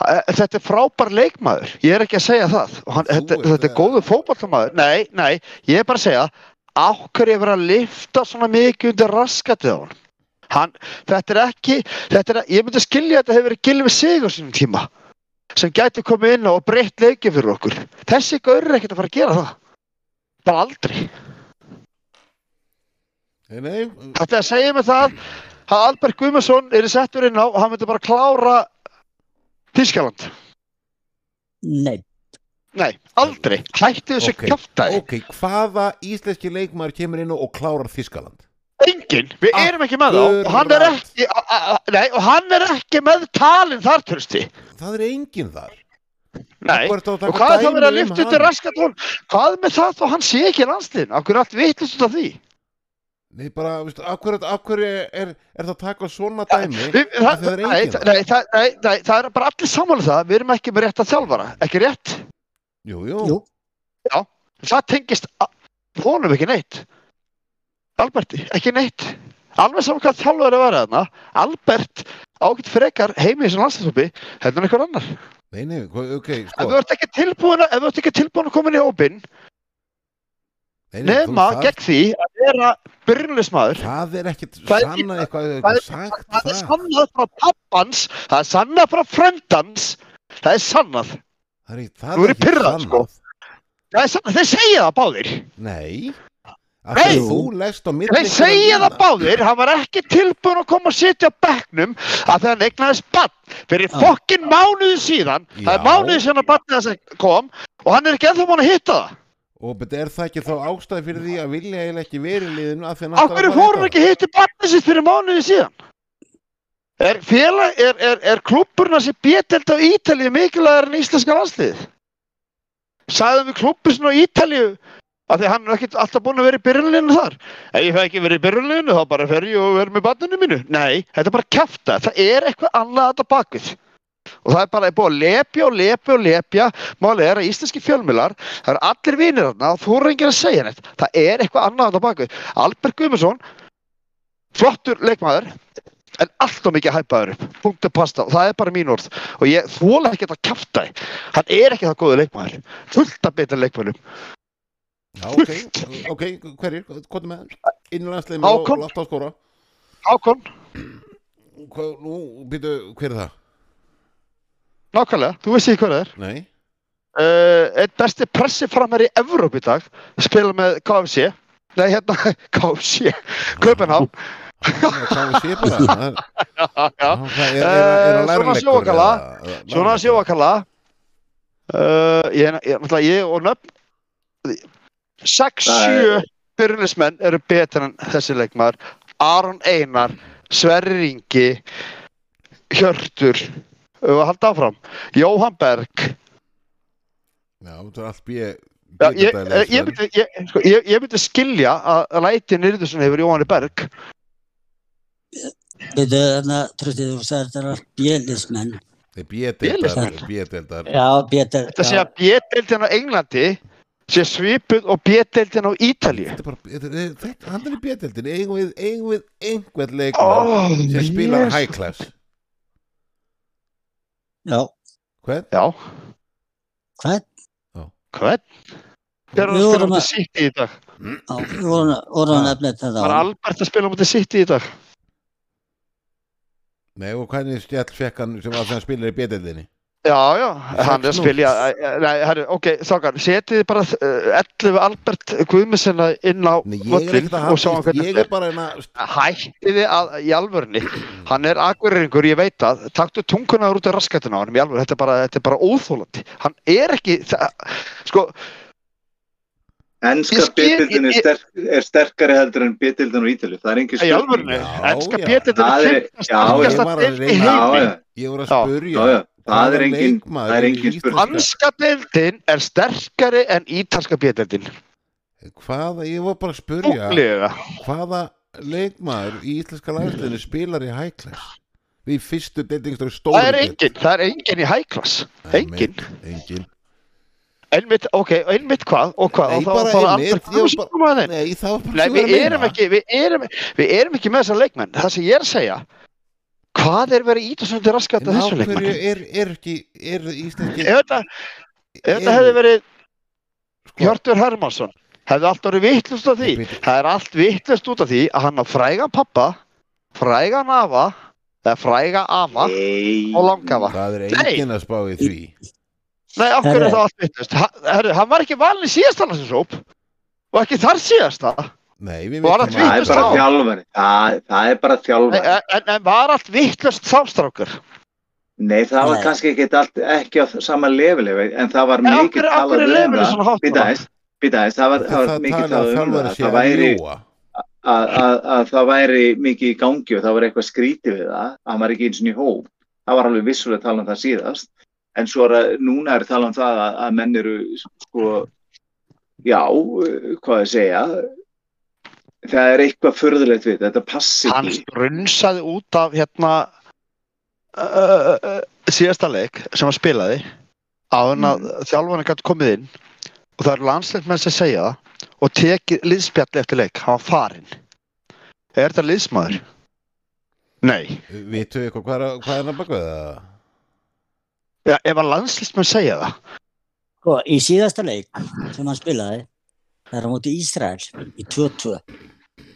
ha- þetta er frábær leikmaður. Ég er ekki að segja það. Og hann, þetta, þetta er að- góður fótballtamaður nei, nei, ég er bara að segja á hverju ég verið að lifta svona mikið undir raskatið á hann hann, þetta er ekki þetta er, ég myndi skilja að þetta hefur verið Gilvi Sigur sínum tíma sem gæti komið inn á og breytt leikið fyrir okkur. Þessi gaur er ekkert að fara að gera það. Bara aldrei. Nei, nei, Þetta er að segja mig það að Albert Guðmundsson er í settur inn á og hann myndi bara klára Þískaland. nei, Nei, aldrei. Hætti þessu Ok, okay. kjáftæði. ok, hvaða íslenski leikmaður kemur inn og klárar Þískaland? Engin. Við Ah, erum ekki með þá. Og hann er Akkurat. ekki, a, a, a, nei, og hann er ekki með talin þar, törsti. Það er enginn þar Nei. Og hvað er það verið að um lyfta undir hann? raskatón? Hvað með það þá hann sé ekki hverju er allt út af því? Nei, bara, hverju, af hverju er, er það að taka svona dæmi? Við, Af það, það er nei, enginn það, þar. nei, það, nei, nei, það er bara allir sammála það. Við erum ekki með rétt að þjálfara. Ekki rétt? Jú, jú, jú, það tengist honum ekki neitt. Alberti, ekki neitt. Alveg saman hvað þjálfur er að vera þarna. Albert ágætt frekar heimi í þessum landslýsópi heldur en einhver annar. Nei, nei, ok, þú sko. ert ekki tilbúin að, ef þú ert ekki tilbúin að koma inn í hópin nema það- gegn því að vera byrjunlismæður Það er ekkit Það er- sanna eitthvað, það eitthvað er- sagt það er það. sannað frá pappans það er sannað frá frendans það er sannað Það er, ekki- það er er ekki pirrað, sannað sko. það þeir segja það báðir Nei Nei. að Þú lest á milli Þeir segja það báðir, hann var ekki tilbúin að koma og sitja á bekknum að þegar hann eignaðist bann fyrir Já. fokkin mánuði síðan, það er Já. mánuði síðan að bannið þess kom og hann er ekki ennþá búin að hitta það. Og er það ekki þá ástæði fyrir því að vilja eiginlega ekki verið liðinu af því að Á hverju fór hann ekki hitti bannið sitt fyrir mánuði síðan? Er, er, er, er klubburinn að sé bételd á Ítalíu mikilvægur en íslenska landsliðið? Sæðum við svona á Ítalíu af því að hann er ekki alltaf búin að vera í byrjunleginu þar. Ef ég fæ ekki verið í byrjunleginu þá bara fer ég og verð með banninu mínu. Nei, þetta er bara kjafta. Það er eitthvað annað þetta bakvið. Og það er bara búið að lepja og lepja og lepja. Málið er að íslenski fjölmiðlar, það eru allir vinir þarna og þú eru enginn að segja neitt. Það er eitthvað annað þetta bakvið. Albert Guðmundsson, flottur leikmaður, en alltaf mikið hæpaður upp. Punktu pasta og það er bara mín orð. Og ég þóla ekki þetta kjafta. Hann er ekki það góður leikmaður. Fullt að betra leikmannum. Já, ok, ok, hverjir, hvað er með Innlandsliðin og látt á skóra Hákon, hvað, nú, býtu, hver er það? Nákvæmlega, þú veist ekki hvað það er. Nei, Uh, einn besti pressiframar í Evróp í dag, spila með KFC. Nei, hérna, <laughs> KFC, Kaupenhám. Er- er, er, er, er Eh, svona sjóakalla. Svona sjóakalla. Uh, ég, ég, náttúrulega, ég og nöfn, 6-7 fyrirlismenn eru betur en þessi leikmaður. Aron Einar, Sverri Ringi, Hjörtur, og halda áfram. Jóhann Berg, Já, það er allt bíu Já, ég, eh, ég, myndi, ég, sko, ég, ég myndi skilja að að læti Nýrðusson hefur Jóhanni Berg Veitu, þarna, tröstið, þú sagði þetta er bjölismenn. Það er Bíedeldar. bíedeldar Já, Pétur. Þetta sé að B-deildin á Englandi sé svipuð og B-deildin á Ítalíu Þetta er bara, þetta er, þetta, hann er í við, eigum við einhvern leikmann oh, sem spilar high class Já, Hvern? Já, hvern? Hver er að Við spila mútið að- City í dag? Já, við vorum vorum að nefna þetta Var á. Albert að spila mútið City í dag? Nei, og hvernig stjall fekk hann sem var sem hann spilar í bíedeldinni Já, já, hann er að spilja Nei, herru, ok, þákar Setið bara uh, 11 Albert Guðmessina inn á völlin og sjá hann hvernig þetta er hérna hættiði að í alvörni hann er akveringur, ég veit að taktu tungunar út af raskatuna á hann í alvörni þetta er bara, bara óþólandi hann er ekki, það, sko Ennska betildin er, er sterkari heldur en betildin á Ítalíu. Það er engin í spurning. ennska Það er er- var að deild í heimi ég voru að spurja. Það er er íslenska- spurning. Danska deildin er sterkari en ítalska betildin hvaða, ég var bara að spurja hvaða leikmaður í íslenska landsliðinu spilar í high class? Við fyrstu deildingstöru stóru Það er engin, það er engin í high class. Engin, engin einmitt, ok, einmitt hvað og hvað, Nei, og það var bara við ég er að erum ekki, við erum, við erum ekki með þessar leikmenn. Það sem ég er að segja, hvað er verið ít og svona raskat að á þessu leikmenn? er, er ekki er þetta, ef þetta hefði verið sko, Hjörtur Hermansson, hefði allt orðið vittlust af því. Það er allt vittlust út af því að hann á frægan pappa, frægan afa, eða fræga afa Nei. og langafa. það er engin að spá í því Nei, af hverju er það allt vittlust? Herru, hann var ekki valin í síðasta landsinsóp og ekki þar síðasta. nei, við Var vitum það Það er bara þjálfari. Það, það er bara þjálfari. En, en var allt vittlust þástrákur? Nei, það var Nei. kannski ekki, allt, ekki á sama lefilegi, en það var En mikið talað um það. svona hátt Býta bara? aðeins, býta aðeins, það var, það það var mikið tala að talað um það. Það að væri, ljúa að, að, að það væri mikið í gangi og það var eitthvað skrítið við það, að hann var ekki eins og í hóp. Það var alveg vissulega að tala um það síðast, en svo er að, núna er talað um það að, að menn eru, sko, já, hvað ég segja, það er eitthvað förðulegt við, þetta passi hann ekki. strunsaði út af hérna uh, uh, síðasta leik sem hann spilaði áður en að Mm. þjálfarni gæti komið inn og það er landsleikmenn sem segja það og tekið liðspjalli eftir leik hann var farinn er þetta liðsmaður? Nei vitu eitthvað hvað er, hvað er hann baka það ja, ef að landsleikmenn segja það Sko, í síðasta leik sem hann spilaði, það er á móti Ísrael í 2-2.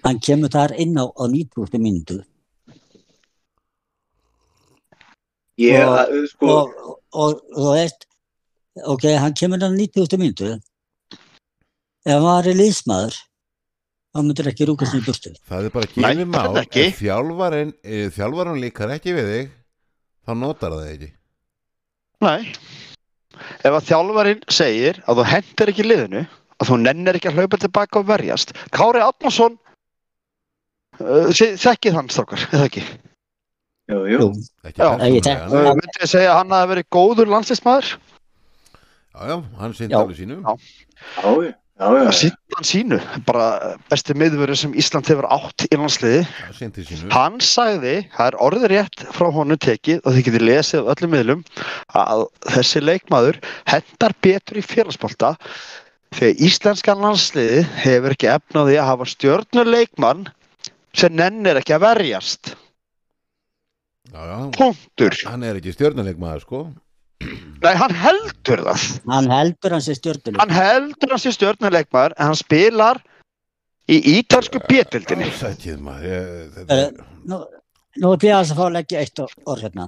Hann kemur þar inn á, á 90. myndu Ég, Og- að, sko, og, og, og þú veist, ok, hann kemur á 90. myndu. Ef hann var í liðsmaður, þá myndir ekki rúkast í burtu. það er bara það er mál ef þjálfarin líkar ekki við þig þá notar það ekki Nei ef að þjálfarinn segir að þú hendir ekki liðinu að þú nennir ekki að hlaupa tilbaka og verjast Kári Átmarsson uh, þekkið hann strákar, eða ekki jú, jú. Jú, ekki Já. Ég. Uh, myndi ég segja að hann hafi verið góður landslismæður já, já, hann sýndi alveg sínu Já. Já, já, já, já. að sýnda hann sínu bara besti miðvöru sem Ísland hefur átt í landsliði. Hann sagði, það er orðið rétt frá honum tekið og þið getið lesið af öllum miðlum að þessi leikmaður hendar betur í félagsbolta þegar íslenskan landsliði hefur ekki efnaði að hafa stjörnuleikmann sem nennir ekki að verjast. Já, já, punktur, hann er ekki stjórnuleikmaður sko nei hann heldur það hann heldur hans í stjórnuleik. hann heldur hans í stjörnuleikmaður en hann spilar í ítalsku bétildinni maður þetta er, Nú, Nú ætlum ég aðeins að fá að leggja eitt or- orð hérna.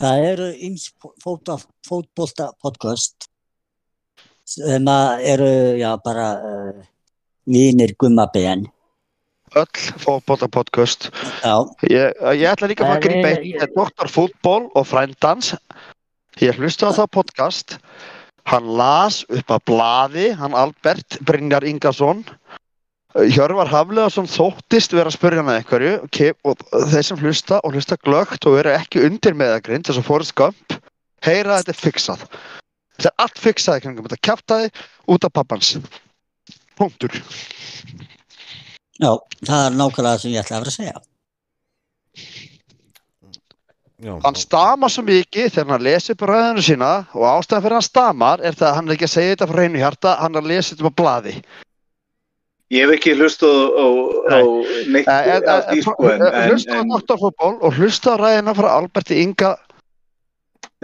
Það eru eins fótbolta podcast sem eru, já, bara uh, vínir gummaben. Öll fótbolta podcast. Já, Ég, ég ætla líka að grípa ég- eitt ég- með Dr. Fútból og frændans. Ég hlusta á það podcast. Hann las upp að blaði, hann Albert Brynjar Ingarsson. Hjörvar Hafleðarsson þóttist vera að spurja hann að einhverju ke- og þeir sem hlusta og hlusta glögt og eru ekki undir meðagrind þess að Forrest Gump heyra að þetta er fixað. Þetta er allt fixað þetta kjaftaði út af pappans. Punktur. já, það er nákvæmlega það sem ég ætla að vera að segja. Já, Hann stamar svo mikið þegar hann lesi upp ræðinu sína og ástæðan fyrir hann stamar er það að hann er ekki að segja þetta frá hreinu hjarta, hann er að lesa þetta á blaði. Ég hef ekki hlustað á, á neitt Eh, eh, af því eh, sko en, en, Hlusta á en doktorfútból og hlusta á ræðina frá Alberti Inga.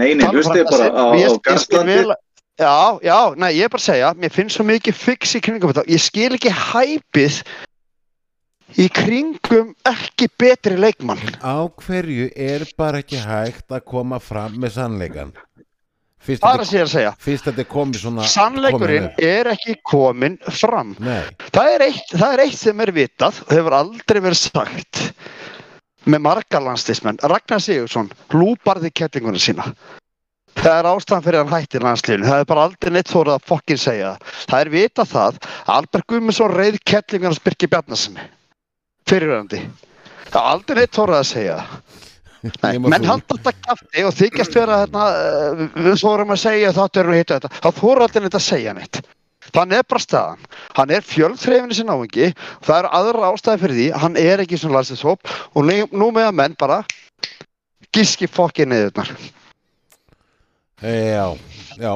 nei, nei, hlustið bara á, á Garslandi vel- Já, já, nei, ég er bara að segja, mér finnst svo mikið fix í kringum þetta. Ég skil ekki hæpið í kringum ekki betri leikmann. á hverju er bara ekki hægt að koma fram með sannleikan fyrst að þetta, komið svona Sannleikurinn er ekki komin fram. Það er, eitt, það er eitt sem er vitað og hefur aldrei verið sagt með margar landslismenn. Ragnar Sigursson lúparði kettinguna sína. Það er ástæðan fyrir hann hætti landsliðinu. Það er bara aldrei neitt þórað að fokkin segja það. Það er vitað það að Albert Guðmundsson reyð kettinguna Spyrki Bjarnasinni. Fyrirverandi. Það er aldrei neitt þórað að segja. Nei, menn halda þetta kæfti og þykjast vera hérna, uh, við þórum að segja þáttu erum við hitta þetta. Það þóru aldrei neitt að segja neitt. Þannig er bara staðan. Hann er fjöldþreifinu sinna áhengi það eru aðra ástæði fyrir því. Hann er ekki svona landslýshóp og nú- með að menn bara gíski fokki niðurnar. já, já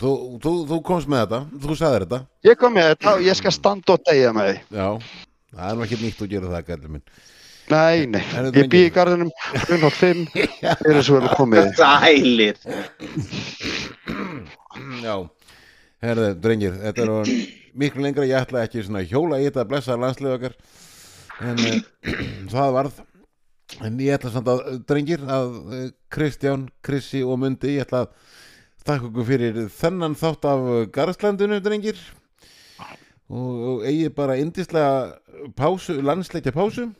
þú, þú, þú komst með þetta þú sagðir þetta Ég kom með þetta og ég skal standa og deyja með því. já, það er nú ekki nýtt að gera það gæli minn. Nei, nei. Er Ég bý í drengir? garðinum 105, <laughs> þeir eru svo vel komið. Sælir. <clears throat> Já, herðu, drengir þetta er miklu lengra. Ég ætla ekki svona að hjóla í þetta að blessa landslið okkar. En uh, <clears throat> það varð. En ég ætla samt að, drengir að uh, Kristján, Krissi og Mundi ég ætla að þakka ykkur fyrir þennan þátt af Garðslandinu, drengir og, og eigi bara indislega pásu, landsleikja pásu.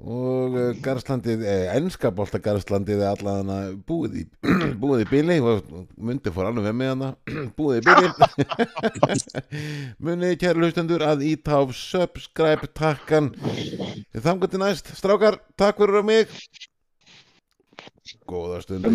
Og uh, Garðslandið, eh, ennska bolta Garðslandið er allan að búið í <clears throat> búið í bíli og Mundi fór alveg með hana <clears throat> búið í bíli <laughs> munið kæri hlustendur að íta á subscribe takkan. Þangar til næst, strákar, takk fyrir á mig. Góða stund